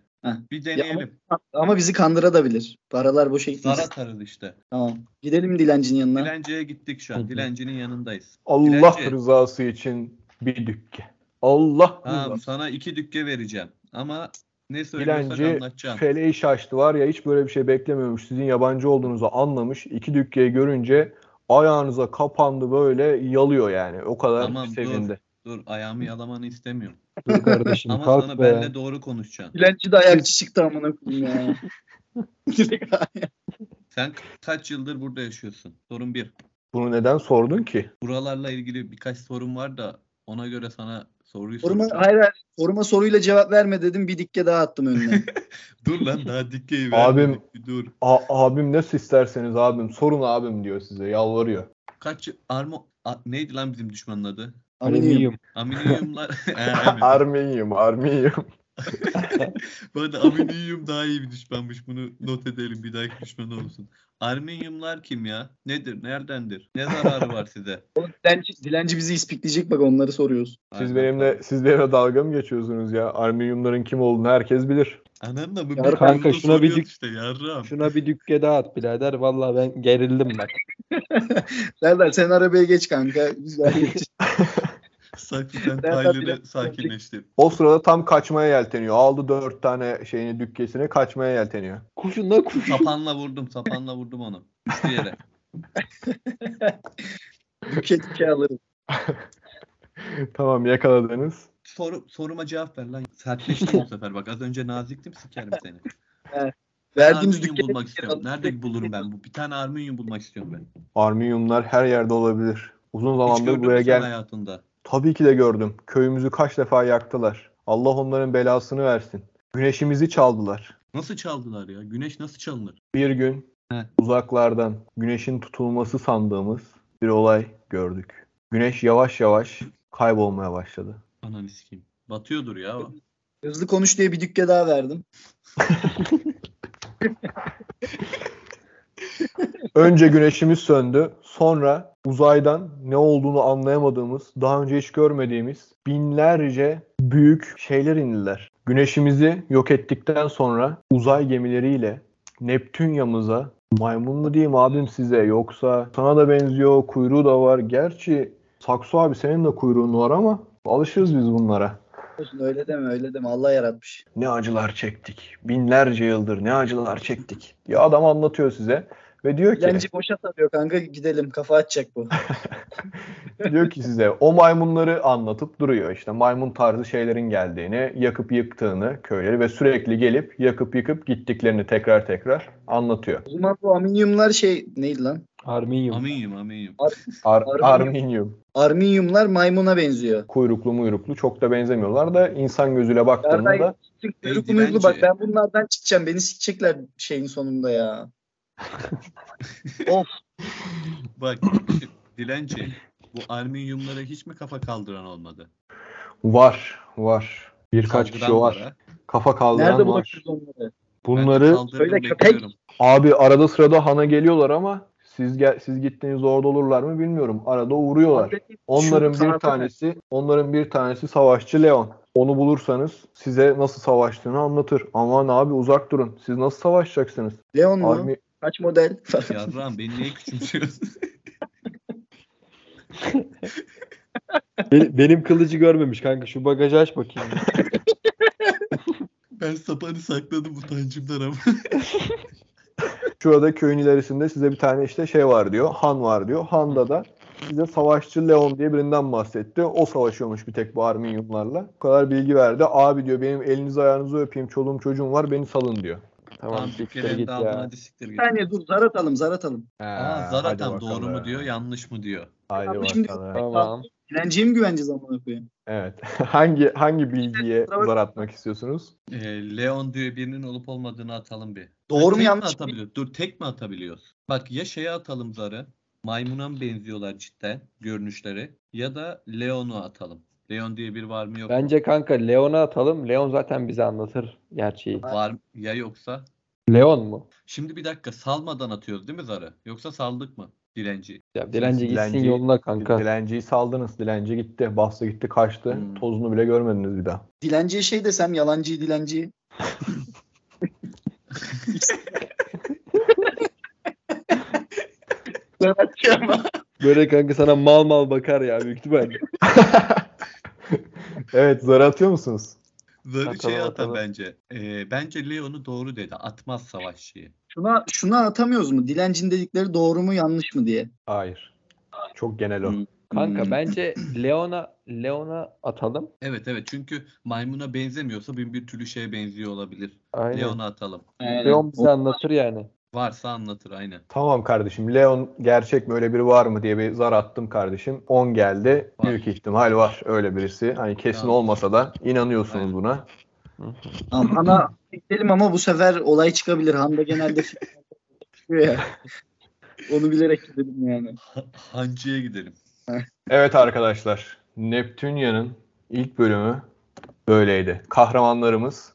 Bir deneyelim. Ama bizi kandırabilir. Paralar boşa Zar gitmesin. atarız işte. Tamam. Gidelim dilencinin yanına. Dilenciye gittik şu an. Dilencinin yanındayız. Allah Dilenci. rızası için bir dükke. Allah Tamam sana iki dükke vereceğim. Ama ne söylüyorsak Dilenci anlatacağım. feleği şaştı var ya hiç böyle bir şey beklemiyormuş. Sizin yabancı olduğunuzu anlamış. İki dükkeyi görünce ayağınıza kapandı böyle yalıyor yani. O kadar Tamam, dur. sevindi. Dur ayağımı yalamanı istemiyorum. Dur kardeşim Ama kalk sana be. benle doğru konuşacaksın. Dilenci de ayakçı çıktı amına koyayım ya. Sen kaç yıldır burada yaşıyorsun? Sorun bir. Bunu neden sordun ki? Buralarla ilgili birkaç sorun var da ona göre sana soruyu Soruma, soracağım. hayır hayır. Soruma soruyla cevap verme dedim. Bir dikke daha attım önüne. Dur lan daha dikkeyi Abim- vermedik. Bir dur. A- abim nasıl isterseniz abim sorun abim diyor size yalvarıyor. Kaç armo A- neydi lan bizim düşmanın adı? Ee, evet. Armiyum, armiyum. Bu arada aminyum daha iyi bir düşmanmış. Bunu not edelim bir dahaki düşman olsun. Arminyumlar kim ya? Nedir? Neredendir? Ne zararı var size? Oğlum Dilenci, dilenci bizi ispikleyecek bak onları soruyoruz. Siz Aynen, benimle siz benimle dalga mı geçiyorsunuz ya? Armiyumların kim olduğunu herkes bilir. Ananla mı? Yar- Kanka, şuna bir dik- işte yarram. Şuna bir dükke daha at birader. Vallahi ben gerildim bak. Serdar sen arabaya geç kanka. Güzel geç. Saklı Ben- Tyler'ı sakinleştir. O sırada tam kaçmaya yelteniyor. Aldı dört tane şeyini dükkesini kaçmaya yelteniyor. Kuşun da kuş. Sapanla vurdum. Sapanla vurdum onu. Düştü yere. Dükke dükke alırım. tamam yakaladınız. Soru, soruma cevap ver lan. Sertleştim bu sefer. Bak az önce naziktim sikerim seni. Verdiğimiz dükke bulmak istiyorum. Nerede bulurum ben bu? Bir tane arminyum bulmak istiyorum ben. Armiyumlar her yerde olabilir. Uzun zamandır buraya gel. hayatında? Tabii ki de gördüm. Köyümüzü kaç defa yaktılar. Allah onların belasını versin. Güneşimizi çaldılar. Nasıl çaldılar ya? Güneş nasıl çalınır? Bir gün He. uzaklardan güneşin tutulması sandığımız bir olay gördük. Güneş yavaş yavaş kaybolmaya başladı. Ananı sikeyim. Batıyordur ya. Hızlı konuş diye bir dükke daha verdim. Önce güneşimiz söndü. Sonra uzaydan ne olduğunu anlayamadığımız, daha önce hiç görmediğimiz binlerce büyük şeyler indiler. Güneşimizi yok ettikten sonra uzay gemileriyle Neptünya'mıza maymun mu diyeyim abim size yoksa sana da benziyor kuyruğu da var. Gerçi Saksu abi senin de kuyruğun var ama alışırız biz bunlara. Öyle deme öyle deme. Allah yaratmış. Ne acılar çektik. Binlerce yıldır ne acılar çektik. Ya adam anlatıyor size ve diyor ki Dilenci boşa sarıyor kanka gidelim. Kafa atacak bu. diyor ki size o maymunları anlatıp duruyor. İşte maymun tarzı şeylerin geldiğini, yakıp yıktığını köyleri ve sürekli gelip yakıp yıkıp gittiklerini tekrar tekrar anlatıyor. O zaman bu aminyumlar şey neydi lan? Arminyum. Aminyum aminyum. Ar- Arminium. Arminium. Arminyumlar maymuna benziyor. Kuyruklu muyruklu çok da benzemiyorlar da insan gözüyle baktığında Kuyruklu muyruklu bak ben bunlardan çıkacağım. Beni sikecekler şeyin sonunda ya. Of. Bak dilenci. Bu alüminyumlara hiç mi kafa kaldıran olmadı? var var. Birkaç kişi Kaldıran var. ha. Kafa kaldıran Nerede var. Bunları kaldırdım, Söyle köpek. abi arada sırada hana geliyorlar ama siz gel siz gittiğinizde orada olurlar mı bilmiyorum. Arada uğruyorlar. Onların bir tanesi, onların bir tanesi savaşçı Leon. Onu bulursanız size nasıl savaştığını anlatır. Aman abi uzak durun. Siz nasıl savaşacaksınız? Leon mu? Army Kaç model? Yarram beni niye küçümsüyorsun? Be- benim kılıcı görmemiş kanka. Şu bagajı aç bakayım. ben sapanı sakladım utancımdan ama. Şurada köyün ilerisinde size bir tane işte şey var diyor. Han var diyor. Han'da da size savaşçı Leon diye birinden bahsetti. O savaşıyormuş bir tek bu Arminiumlarla. Bu kadar bilgi verdi. Abi diyor benim elinizi ayağınızı öpeyim. Çoluğum çocuğum var beni salın diyor. Tamam Tamam siktir git aldın ya. hadi siktir Bir git. saniye dur zar atalım zar atalım. Aa He, Zaratan hadi doğru mu diyor yanlış mı diyor. Haydi Abi şimdi- bakalım. Tamam. Dilenciye mi güveneceğiz amına koyayım? Evet. hangi hangi bilgiye zar atmak istiyorsunuz? Ee, Leon diyor birinin olup olmadığını atalım bir. Doğru mu yanlış mı? atabiliyor? Dur tek mi atabiliyoruz? Bak ya şeye atalım zarı. Maymuna mı benziyorlar cidden görünüşleri? Ya da Leon'u atalım. Leon diye bir var mı yok mu? Bence kanka Leon'a atalım. Leon zaten bize anlatır gerçeği. Var ya yoksa? Leon mu? Şimdi bir dakika salmadan atıyoruz değil mi zarı? Yoksa saldık mı? Dilenci. Ya dilenci gitsin Dilenci- yoluna kanka. Dilenciyi saldınız. Dilenci gitti. Bastı gitti kaçtı. Hmm. Tozunu bile görmediniz bir daha. Dilenciye şey desem yalancı dilenci. Böyle kanka sana mal mal bakar ya büyük ihtimalle. Evet zar atıyor musunuz? Zarı Atalım, şey atalım. bence. Ee, bence Leon'u doğru dedi. Atmaz savaşçıyı. Şuna, şuna atamıyoruz mu? Dilencin dedikleri doğru mu yanlış mı diye. Hayır. Çok genel o. Hmm. Kanka Hmm. bence Leon'a Leon'a atalım. Evet evet çünkü maymuna benzemiyorsa bin bir türlü şeye benziyor olabilir. Aynen. Leon'u atalım. Aynen. Leon bize anlatır yani. Varsa anlatır aynen. Tamam kardeşim. Leon gerçek mi öyle biri var mı diye bir zar attım kardeşim. 10 geldi. Var. Büyük ihtimal var öyle birisi. Hani kesin Tamam. olmasa da inanıyorsunuz Aynen. buna. Tamam, Han'a gidelim ama bu sefer olay çıkabilir. Han'da genelde ya. Onu bilerek gidelim yani. Ha- Hancı'ya gidelim. Evet arkadaşlar. Neptunia'nın ilk bölümü böyleydi. Kahramanlarımız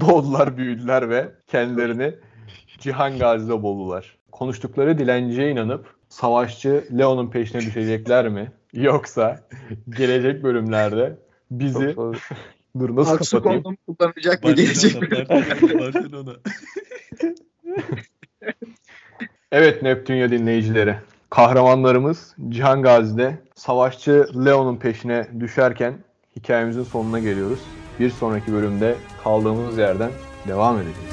doğdular, büyüdüler ve kendilerini Cihan Gazi'de buldular. Konuştukları dilenciye inanıp savaşçı Leon'un peşine düşecekler mi? Yoksa gelecek bölümlerde bizi dur nasıl Aksu kapatayım? kondom kullanacak mı Barcelona. Evet Neptünya dinleyicileri. Kahramanlarımız Cihan Gazi'de savaşçı Leon'un peşine düşerken hikayemizin sonuna geliyoruz. Bir sonraki bölümde kaldığımız yerden devam edeceğiz.